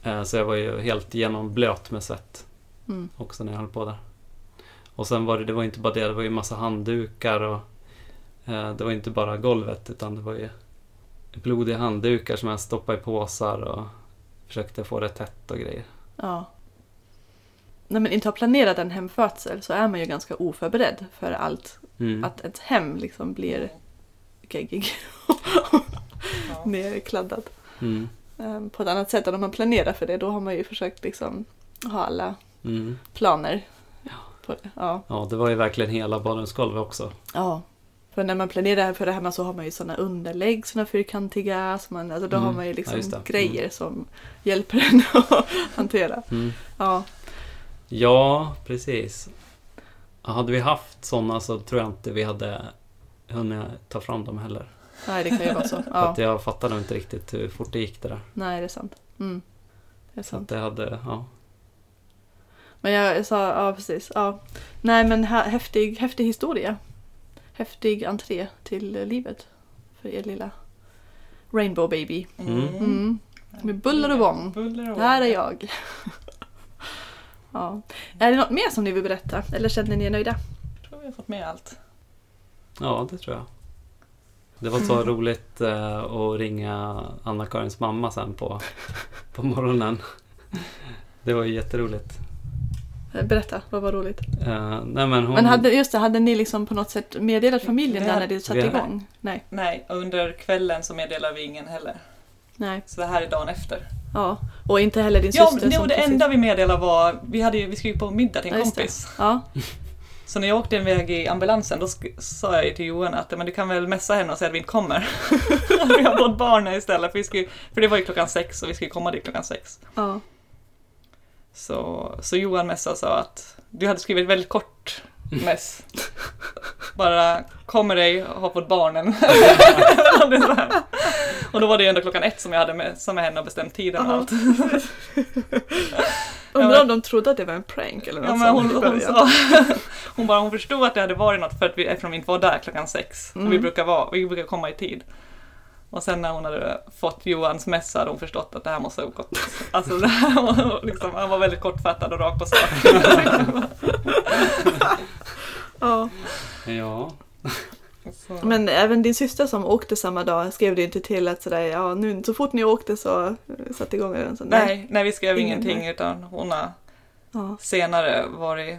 Eh, Så jag var ju helt genomblöt med svett Mm. också när jag höll på där. Och sen var det, det var inte bara det, det var ju massa handdukar och eh, det var inte bara golvet utan det var ju blodiga handdukar som jag stoppade i påsar och försökte få det tätt och grejer. Ja. När man inte har planerat en hemfödsel så är man ju ganska oförberedd för allt. Mm. Att ett hem liksom blir geggig, Ja. [LAUGHS] nerkladdat. Mm. Ehm, På ett annat sätt än om man planerar för det. Då har man ju försökt liksom ha alla Mm. planer. På det. Ja. Ja, det var ju verkligen hela badrumsgolvet också. ja. För när man planerar för det hemma så har man ju sådana underlägg, sådana fyrkantiga. Så man, alltså då Mm. har man ju Ja, liksom just det. grejer som hjälper en [LAUGHS] att hantera. Mm. Ja. Ja, precis. Hade vi haft sådana så tror jag inte vi hade hunnit ta fram dem heller. Nej, det kan ju vara så. [LAUGHS] För Ja. att jag fattade inte riktigt hur fort det gick det där. Nej, det är sant. Mm. Det är sant. det hade, ja. Men jag, sa, ja precis. Ja. Nej men hä- häftig, häftig historia. Häftig entré till livet. För er lilla Rainbow baby. Mm. Mm. Med buller och bång. Här är jag. [LAUGHS] ja. Är det något mer som ni vill berätta? Eller känner ni er nöjda? vi fått med allt. Ja, det tror jag. Det var så roligt eh, att ringa Anna-Karins mamma sen på, på morgonen. Det var ju jätteroligt. Eh, Berätta, vad var roligt? Eh, nej men hon... Men hade, just det, hade ni liksom på något sätt meddelat familjen Det där hade- när det satte vi- igång? Nej. Nej, och under kvällen så meddelar vi ingen heller. Nej. Så det här är dagen efter. Ja. Och inte heller din Ja, syster och det precis- enda vi meddelade var, vi, hade ju, vi skulle ju på middag till en Ja, det. kompis. Ja. [LAUGHS] Så när jag åkte en väg i ambulansen då sa jag ju till Johan att men du kan väl messa henne och säga att vi inte kommer. [LAUGHS] vi har fått barnen istället. För, vi skulle, för det var ju klockan sex och vi skulle komma dit klockan sex. ja. Så, så Johan messade och sa att du hade skrivit väldigt kort mess. Bara kommer dig har fått barnen. [LAUGHS] Och då var det ändå klockan ett som jag hade messat med henne och bestämt tiden och allt. [LAUGHS] Undrar om de trodde att det var en prank eller något Ja, men hon, hon, sa, [LAUGHS] hon, bara, hon förstod att det hade varit något för att vi, eftersom vi inte var där klockan sex. Mm. Och vi, brukar vara, vi brukar komma i tid. Och sen när hon hade fått Johans mess hade hon förstått att det här måste ha gått. Alltså det här var [LAUGHS] liksom, han var väldigt kortfattad och rakt på sak. [LAUGHS] Ja. Ja. Så. Men även din syster som åkte samma dag skrev du inte till att sådär, ja nu så fort ni åkte så eh, satte igång den. Så, nej, nej, vi skrev Ingen, ingenting nej. utan hon har Ja. senare varit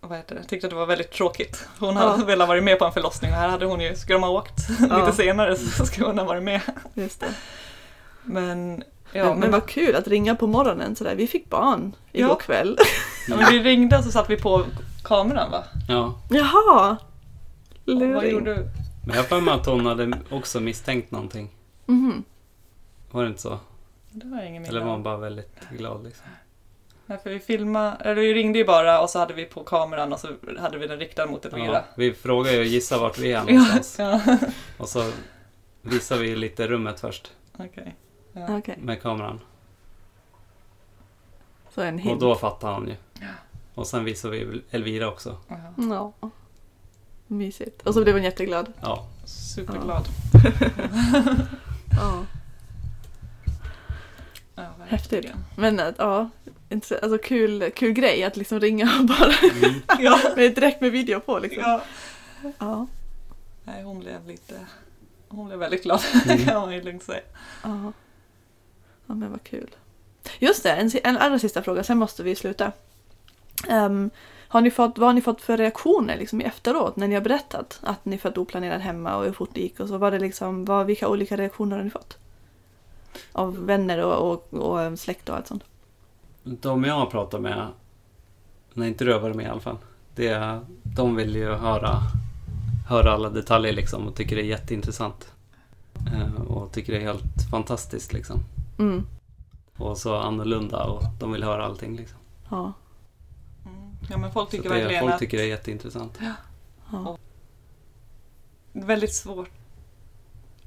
vad heter det, tyckte att det var väldigt tråkigt. Hon Ja. hade [LAUGHS] velat vara med på en förlossning och här hade hon ju, skulle de ha åkt [LAUGHS] Ja. lite senare så [LAUGHS] skulle hon ha varit med. Just det. Men, ja, men, men vad kul att ringa på morgonen sådär, vi fick barn igår Ja. kväll. Ja, men vi ringde och så satte vi på kameran va? ja. Jaha! Vad Luring. gjorde du? Men jag har för mig att hon hade också misstänkt någonting. Mhm. Var det inte så? Det var ingen Eller var hon bara väldigt glad liksom? Nej, för vi filmade, eller vi ringde ju bara och så hade vi på kameran och så hade vi den riktad mot Elvira. Ja, vi frågar ju och gissar vart vi är [LAUGHS] Ja, någonstans. ja. [LAUGHS] Och så visar vi lite rummet först okej. Ja. Okej, med kameran. så en Och hint. då fattar hon ju. Och sen visar vi Elvira också. Ja. Ja. Mysigt. Och så blev hon jätteglad. Ja. Superglad. Ja. [LAUGHS] Ja, Häftigt. Men att, ja, alltså kul, kul grej att liksom ringa och bara Mm. [LAUGHS] Ja. med, direkt med video på liksom. ja. Ja. Nej, hon blev lite... Hon blev väldigt glad Mm. [LAUGHS] kan man ju lugnt säga. Ja. ja, men vad kul. Just det, en, en allra sista fråga, sen måste vi sluta. Ehm, har ni fått, vad har ni fått för reaktioner liksom, i efteråt när ni har berättat att ni fött oplanerat hemma och hur fort det gick? Och så var det liksom, vad, vilka olika reaktioner har ni fått? Av vänner och, och, och släkt och allt sånt. De jag har pratat med, när inte du varit med i alla fall, det, de vill ju höra, höra alla detaljer liksom och tycker det är jätteintressant. Eh, och tycker det är helt fantastiskt liksom. Mm. Och så annorlunda och de vill höra allting liksom. Ja. Mm. Ja, men folk Så tycker det, verkligen folk att tycker det är jätteintressant. ja. är väldigt svårt.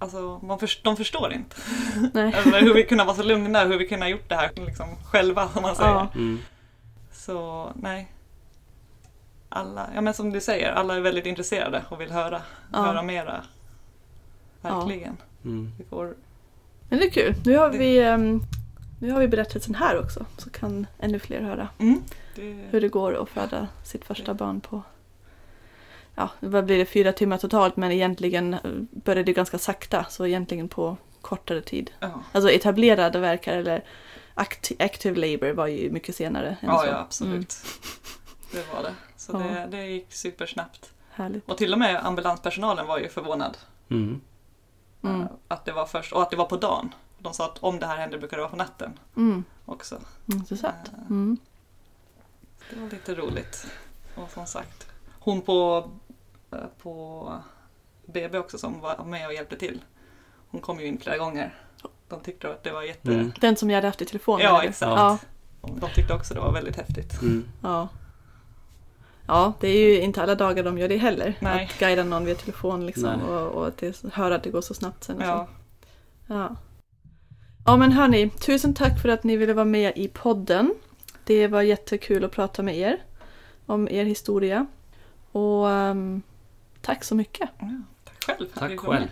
Alltså, man först, de förstår inte. [LAUGHS] Nej. Eller hur vi kunde vara så lugna, hur vi kunde ha gjort det här liksom, själva, som man säger. Ja. Mm. Så nej. Alla, ja men som du säger, alla är väldigt intresserade och vill höra, Ja. höra mera. Verkligen. Mm. Vi får, Men det är kul. Nu har Det- vi, ehm, nu har vi berättelsen här också. Så kan ännu fler höra mm, det, hur det går att föda sitt första barn på Ja, vad blir det? Fyra timmar totalt men egentligen eh, började det ganska sakta så egentligen på kortare tid. ja. Alltså etablerade verkar eller acti- active labor var ju mycket senare. än Ja, så. ja, absolut. Mm, [LAUGHS] Det var det. Så Ja. det, det gick supersnabbt. härligt. Och till och med ambulanspersonalen var ju förvånad Mm. Mm. eh, att det var först, och att det var på dagen. De sa att om det här händer brukar det vara på natten Mm. också. Intressant. Eh, Mm. Det var lite roligt. Och som sagt, hon på, eh, på BB också som var med och hjälpte till. Hon kom ju in flera gånger. De tyckte att det var jätte... Mm. Den som jag hade haft i telefon. Ja, eller? exakt. Ja, De tyckte också det var väldigt häftigt. Mm. ja. ja, det är ju inte alla dagar de gör det heller. Nej. Att guida någon via telefon liksom, och, och att det, höra att det går så snabbt sen. och så. Ja, Ja. ja men hörni, tusen tack för att ni ville vara med i podden. Det var jättekul att prata med er om er historia. Och um, tack så mycket. Ja, tack själv. Tack själv.